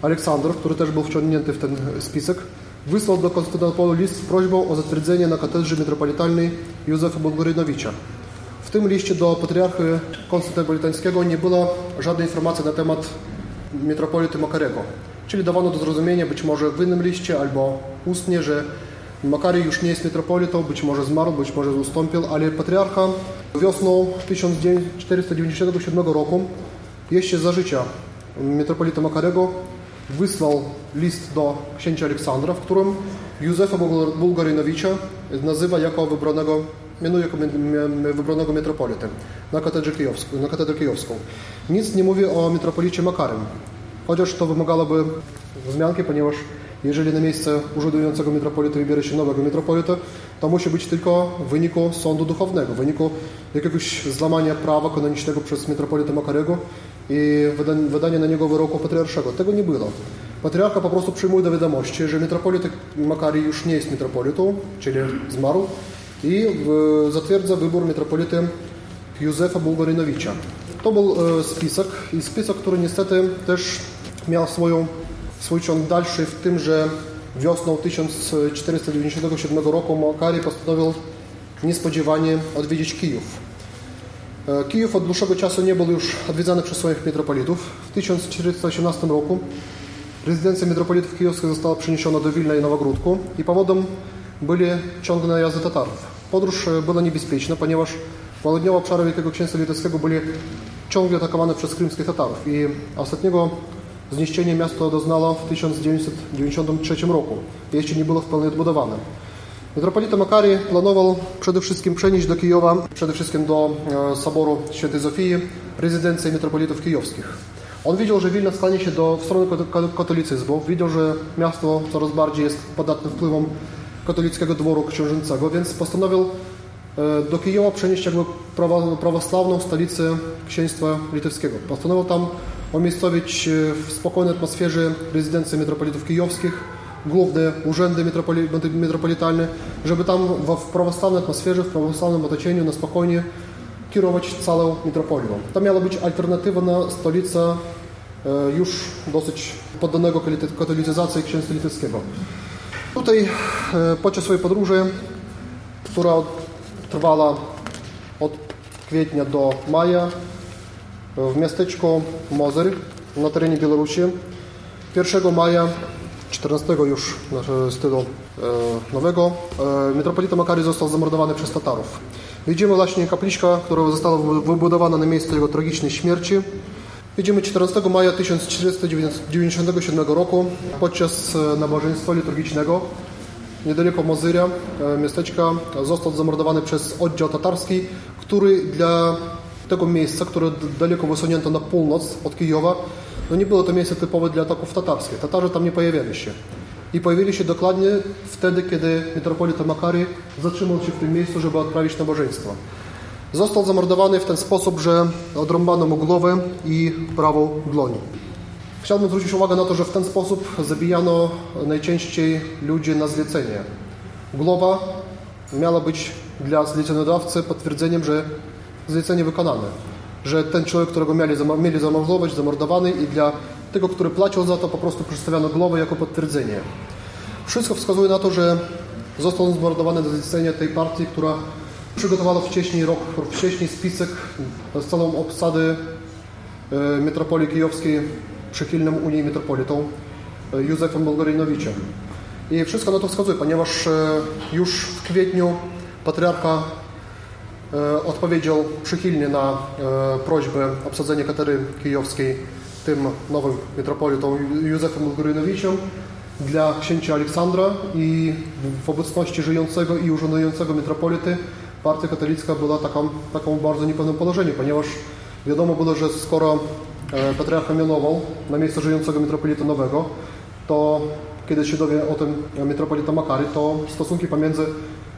Aleksander, który też był wciągnięty w ten spisek, wysłał do Konstantynopolu list z prośbą o zatwierdzenie na katedrze metropolitalnej Józefa Bulgarynowicza. W tym liście do patriarchy konstantynopolitańskiego nie było żadnej informacji na temat metropolity Makarego. Czyli dawano do zrozumienia, być może w innym liście albo ustnie, że Makary już nie jest metropolitą, być może zmarł, być może ustąpił, ale patriarcha wiosną 1497 roku, jeszcze za życia metropolita Makarego, wysłał list do księcia Aleksandra, w którym Józefa Bulgarynowicza nazywa jako wybranego, mianuje jako wybranego metropolitę na katedrze kijowską, na katedrę kijowską. Nic nie mówi o metropolicie Makarym, chociaż to wymagałoby wzmianki, ponieważ jeżeli na miejsce urzędującego metropolita wybiera się nowego metropolita, to musi być tylko w wyniku sądu duchownego, w wyniku jakiegoś złamania prawa kanonicznego przez metropolita Makarego i wydania na niego wyroku patriarszego. Tego nie było. Patriarcha po prostu przyjmuje do wiadomości, że metropolita Makary już nie jest metropolitą, czyli zmarł i zatwierdza wybór metropolity Józefa Bułgarynowicza. To był spisek i spisek, który niestety też miał swoją, swój ciąg dalszy w tym, że wiosną 1497 roku Makary postanowił niespodziewanie odwiedzić Kijów. Kijów od dłuższego czasu nie był już odwiedzany przez swoich metropolitów. W 1418 roku rezydencja metropolitów kijowskich została przeniesiona do Wilna i Nowogródku i powodem byli ciągłe najazdy Tatarów. Podróż była niebezpieczna, ponieważ południowe obszary Wielkiego Księstwa Litewskiego byli ciągle atakowane przez krymskich Tatarów i ostatniego zniszczenia miasto doznało w 1993 roku. Jeszcze nie było w pełni odbudowane. Metropolita Makary planował przede wszystkim przenieść do Kijowa, przede wszystkim do Soboru Świętej Zofii, rezydencję metropolitów kijowskich. On widział, że Wilna skłania się do, w stronę katolicyzmu, widział, że miasto coraz bardziej jest podatne wpływom katolickiego dworu książęcego, więc postanowił do Kijowa przenieść jakby prawosławną stolicę księstwa litewskiego. Postanowił tam umiejscowić w spokojnej atmosferze rezydencję metropolitów kijowskich, główne urzędy metropoli, metropolitalne, żeby tam w prawosławnej atmosferze, w prawosławnym otoczeniu na spokojnie kierować całą metropolią. To miała być alternatywa na stolicę już dosyć poddanego katolicyzacji księstwa litewskiego. Tutaj podczas swojej podróży, która trwała od kwietnia do maja, w miasteczku Mozyr na terenie Białorusi 1 maja 14 już stylu nowego metropolita Makary został zamordowany przez Tatarów. Widzimy właśnie kapliczkę, która została wybudowana na miejscu jego tragicznej śmierci. Widzimy 14 maja 1497 roku podczas nabożeństwa liturgicznego niedaleko Mozyria, miasteczka, został zamordowany przez oddział tatarski, który dla tego miejsca, które daleko wysunięto na północ od Kijowa, no nie było to miejsce typowe dla ataków tatarskich. Tatarzy tam nie pojawiali się. I pojawili się dokładnie wtedy, kiedy metropolita Makary zatrzymał się w tym miejscu, żeby odprawić nabożeństwo. Został zamordowany w ten sposób, że odrąbano mu głowę i prawą dłoń. Chciałbym zwrócić uwagę na to, że w ten sposób zabijano najczęściej ludzi na zlecenie. Głowa miała być dla zleceniodawcy potwierdzeniem, że zlecenie wykonane. Że ten człowiek, którego mieli, mieli zamordować, zamordowany i dla tego, który płacił za to, po prostu przedstawiano głowę jako potwierdzenie. Wszystko wskazuje na to, że został zamordowany na zlecenie tej partii, która przygotowała wcześniej, rok wcześniej spisek z całą obsady metropolii kijowskiej przychylnym Unii Metropolitą Józefem Bulgarynowiczem. I wszystko na to wskazuje, ponieważ już w kwietniu patriarcha odpowiedział przychylnie na prośbę obsadzenia katedry kijowskiej tym nowym metropolitą Józefem Bulgarynowiczem dla księcia Aleksandra i w obecności żyjącego i urzędującego metropolity partia katolicka była taką, taką bardzo niepewnym położeniu, ponieważ wiadomo było, że skoro patriarcha mianował na miejsce żyjącego metropolita nowego, to kiedy się dowie o tym metropolita Makary, to stosunki pomiędzy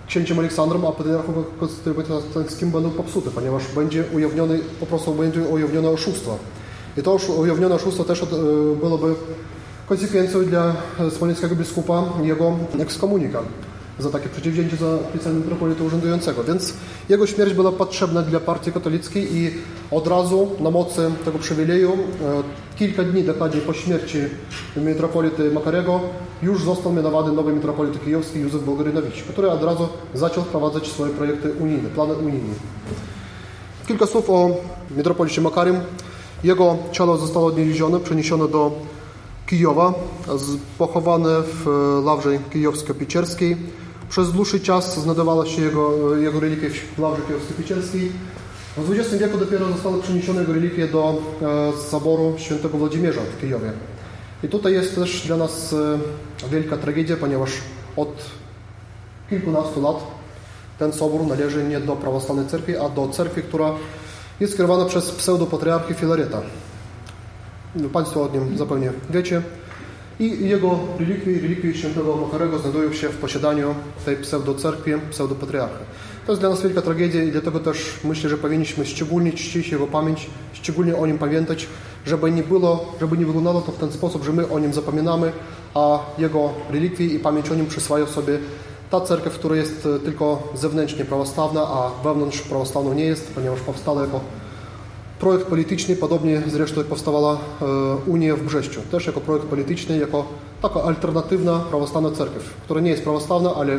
księciem Aleksandrem a patriarchą konstantynowskim będą popsute, ponieważ będzie ujawniony, po prostu będzie ujawnione oszustwo. I to ujawnione oszustwo też byłoby konsekwencją dla smoleńskiego biskupa jego ekskomunika za takie przeciwdzięcie za pisanie metropolity urzędującego. Więc jego śmierć była potrzebna dla partii katolickiej i od razu na mocy tego przywileju kilka dni dokładnie po śmierci metropolity Makarego już został mianowany nowy metropolity kijowski Józef Bulgarynowicz, który od razu zaczął wprowadzać swoje projekty unijne, plany unijne. Kilka słów o metropolicie Makarym. Jego ciało zostało odnalezione, przeniesione do Kijowa, pochowane w Lawrze Kijowsko-Pieczerskiej. Przez dłuższy czas znajdowała się jego, jego relikwia w Lawrze Kijowsko-Pieczerskiej. W XX wieku dopiero zostały przeniesione jego relikwie do Soboru Świętego Włodzimierza w Kijowie. I tutaj jest też dla nas wielka tragedia, ponieważ od kilkunastu lat ten sobór należy nie do prawosławnej cerkwi, a do cerkwi, która jest skierowana przez pseudopatriarchę Filareta. Państwo o nim zapewne wiecie. I jego relikwie, relikwie świętego Makarego znajdują się w posiadaniu tej pseudocerkwi, pseudopatriarchy. To jest dla nas wielka tragedia i dlatego też myślę, że powinniśmy szczególnie czcić jego pamięć, szczególnie o nim pamiętać, żeby nie było, żeby nie wyglądało to w ten sposób, że my o nim zapominamy, a jego relikwie i pamięć o nim przyswaja sobie ta cerkiew, która jest tylko zewnętrznie prawosławna, a wewnątrz prawosławną nie jest, ponieważ powstała jako projekt polityczny, podobnie zresztą powstawała e, Unia w Brześciu. Też jako projekt polityczny, jako taka alternatywna prawosławna cerkiew, która nie jest prawosławna, ale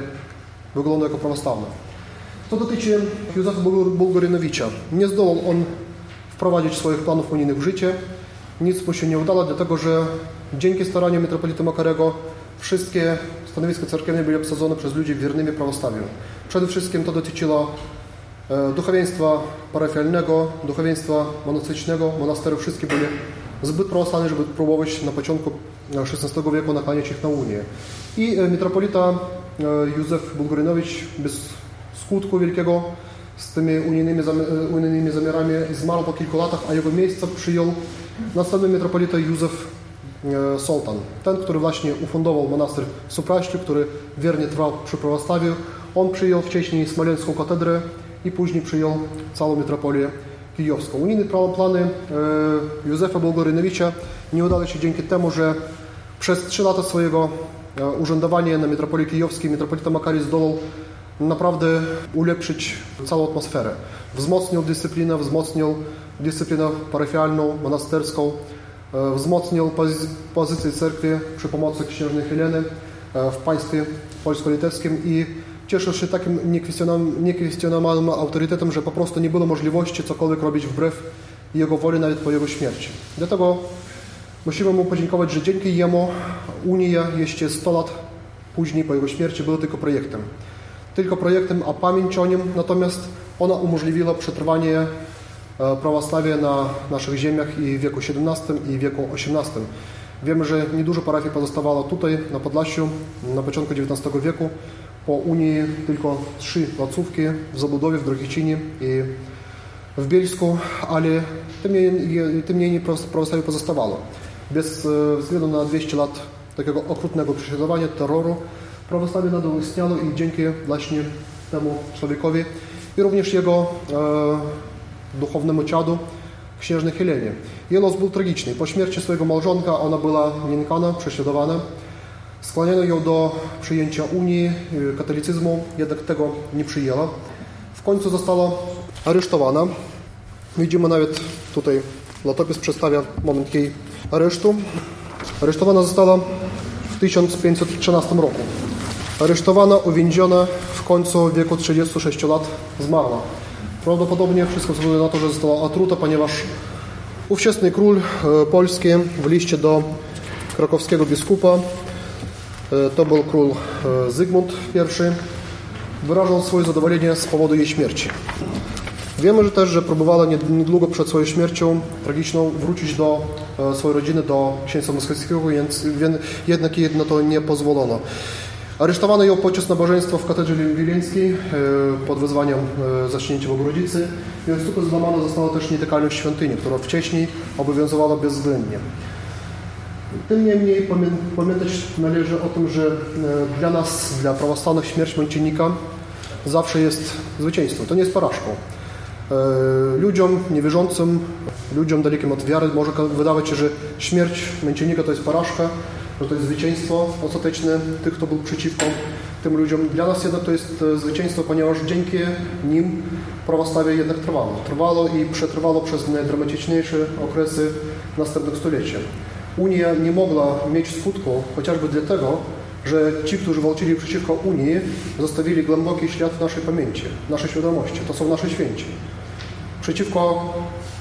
wygląda jako prawosławna. Co dotyczy Józefa Bulgarynowicza, nie zdołał on wprowadzić swoich planów unijnych w życie. Nic mu się nie udało, dlatego że dzięki staraniom metropolity Makarego wszystkie stanowiska cerkiewne były obsadzone przez ludzi wiernymi prawostawiu. Przede wszystkim to dotyczyło duchowieństwa parafialnego, duchowieństwa monastycznego. Monastery wszystkie były zbyt prawosławne, żeby próbować na początku XVI wieku nakłaniać ich na Unię. I e, metropolita e, Józef Bulgarynowicz bez skutku wielkiego z tymi unijnymi, unijnymi zamiarami zmarł po kilku latach, a jego miejsce przyjął następny metropolita Józef e, Soltan. Ten, który właśnie ufundował monaster w Supraściu, który wiernie trwał przy prawostawiu. On przyjął wcześniej Smoleńską katedrę i później przyjął całą metropolię kijowską. Unijne plany e, Józefa Bulgarynowicza nie udały się dzięki temu, że przez trzy lata swojego e, urzędowania na metropolii kijowskiej metropolita Makary zdołał naprawdę ulepszyć całą atmosferę. Wzmocnił dyscyplinę, wzmocnił dyscyplinę parafialną, monasterską, e, wzmocnił pozycję cerkwi przy pomocy księżnej Heleny w państwie polsko-litewskim i cieszył się takim niekwestionowanym autorytetem, że po prostu nie było możliwości cokolwiek robić wbrew jego woli nawet po jego śmierci. Dlatego musimy mu podziękować, że dzięki jemu Unia jeszcze 100 lat później po jego śmierci była tylko projektem tylko projektem, a pamięć o nim, natomiast ona umożliwiła przetrwanie e, prawosławia na naszych ziemiach i w wieku XVII i wieku XVIII. Wiemy, że niedużo parafii pozostawało tutaj, na Podlasiu, na początku XIX wieku. Po Unii tylko trzy placówki w Zabudowie, w Drogiecinie i w Bielsku, ale tym niemniej, tym niemniej prawosławie pozostawało. Bez e, względu na 200 lat takiego okrutnego prześladowania, terroru, Prawosławie nadal istniało i dzięki właśnie temu człowiekowi i również jego e, duchownemu ciadu, księżnej Helenie. Jej los był tragiczny. Po śmierci swojego małżonka ona była nękana, prześladowana. Skłaniano ją do przyjęcia Unii, e, katolicyzmu, jednak tego nie przyjęła. W końcu została aresztowana. Widzimy nawet tutaj, latopis przedstawia moment jej aresztu. Aresztowana została w 1513 roku. Aresztowana, uwięziona, w końcu w wieku 36 lat zmarła. Prawdopodobnie wszystko wskazuje na to, że została atruta, ponieważ ówczesny król e, polski w liście do krakowskiego biskupa, to był król e, Zygmunt I, wyrażał swoje zadowolenie z powodu jej śmierci. Wiemy że też, że próbowała niedługo przed swoją śmiercią tragiczną wrócić do swojej rodziny, do księstwa moskiewskiego, więc jednak jej na to nie pozwolono. Aresztowano ją podczas nabożeństwa w katedrze wileńskiej e, pod wezwaniem e, zacznięcia Bogorodzicy, więc tutaj złamana została też nietykalność świątyni, która wcześniej obowiązywała bezwzględnie. Tym niemniej pamiętać należy o tym, że e, dla nas, dla prawosławnych śmierć męczennika zawsze jest zwycięstwo. To nie jest porażką. Ludziom niewierzącym, ludziom dalekim od wiary może wydawać się, że śmierć męczennika to jest porażka, że to jest zwycięstwo ostateczne tych, kto był przeciwko tym ludziom. Dla nas jednak to jest e, zwycięstwo, ponieważ dzięki nim prawostawie jednak trwało. Trwało i przetrwało przez najdramatyczniejsze okresy następnych stuleci. Unia nie mogła mieć skutku chociażby dlatego, że ci, którzy walczyli przeciwko Unii, zostawili głęboki ślad w naszej pamięci, w naszej świadomości. To są nasze święci. Przeciwko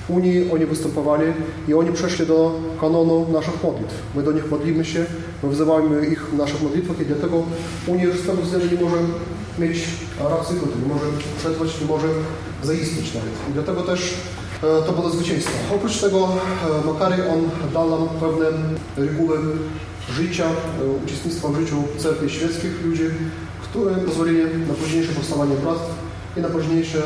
Unii oni występowali i oni przeszli do kanonu naszych modlitw. My do nich modlimy się, my wzywamy ich w naszych modlitwach i dlatego Unia z tego względu nie może mieć racji nie może przetrwać, nie może zaistnieć nawet. I dlatego też to było zwycięstwo. Oprócz tego e, Makary on dał nam pewne reguły życia, e, uczestnictwa w życiu cerkwi świeckich ludzi, które pozwolili na późniejsze powstawanie bractw i na późniejsze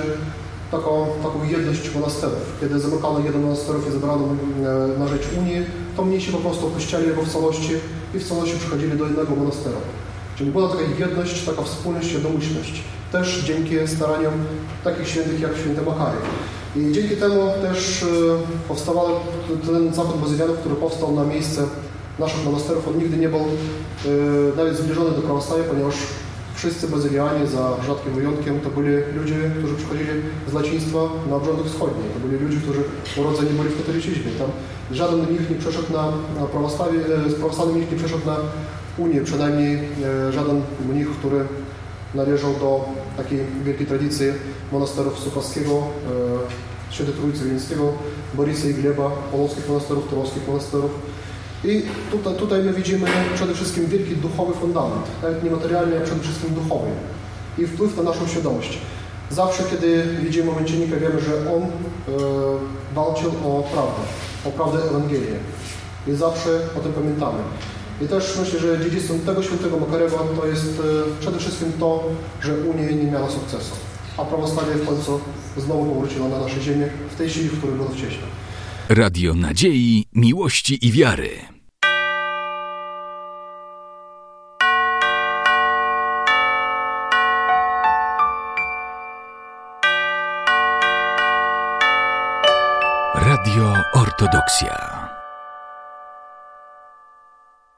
taką, taką jedność monasterów. Kiedy zamykano jeden monasterów i zabrano e, na rzecz Unii, to mniejsi po prostu opuściali jego w całości i w całości przychodzili do jednego monasteru. Czyli była taka jedność, taka wspólność, jednomyślność. Też dzięki staraniom takich świętych jak święty Makary. I dzięki temu też powstał ten zakon bazylianów, który powstał na miejsce naszych monasterów. On nigdy nie był nawet zbliżony do prawostawia, ponieważ wszyscy bazylianie, za rzadkim wyjątkiem, to byli ludzie, którzy przychodzili z łaciństwa na obrządek wschodni. To byli ludzie, którzy urodzeni byli w katolicyzmie. Tam żaden z nich nie przeszedł na, na prawostawie, z prawosławnym nich nie przeszedł na Unię, przynajmniej żaden mnich, który należał do takiej wielkiej tradycji monasterów Świętej Trójcy Wileńskiego, Borysa i Gleba, polskich monasterów, turowskich monasterów. I tutaj, tutaj my widzimy przede wszystkim wielki duchowy fundament, nawet niematerialny, a przede wszystkim duchowy i wpływ na naszą świadomość. Zawsze, kiedy widzimy męczennika, wiemy, że on e, walczył o prawdę, o prawdę Ewangelii. I zawsze o tym pamiętamy. I też myślę, że dziedzictwem tego świętego Makarewa to jest e, przede wszystkim to, że Unia nie miała sukcesu. A prawoslawie w końcu znowu powróciło na nasze ziemię w tej sile, w której było wcześniej. Radio Nadziei, Miłości i Wiary. Radio Ortodoksja.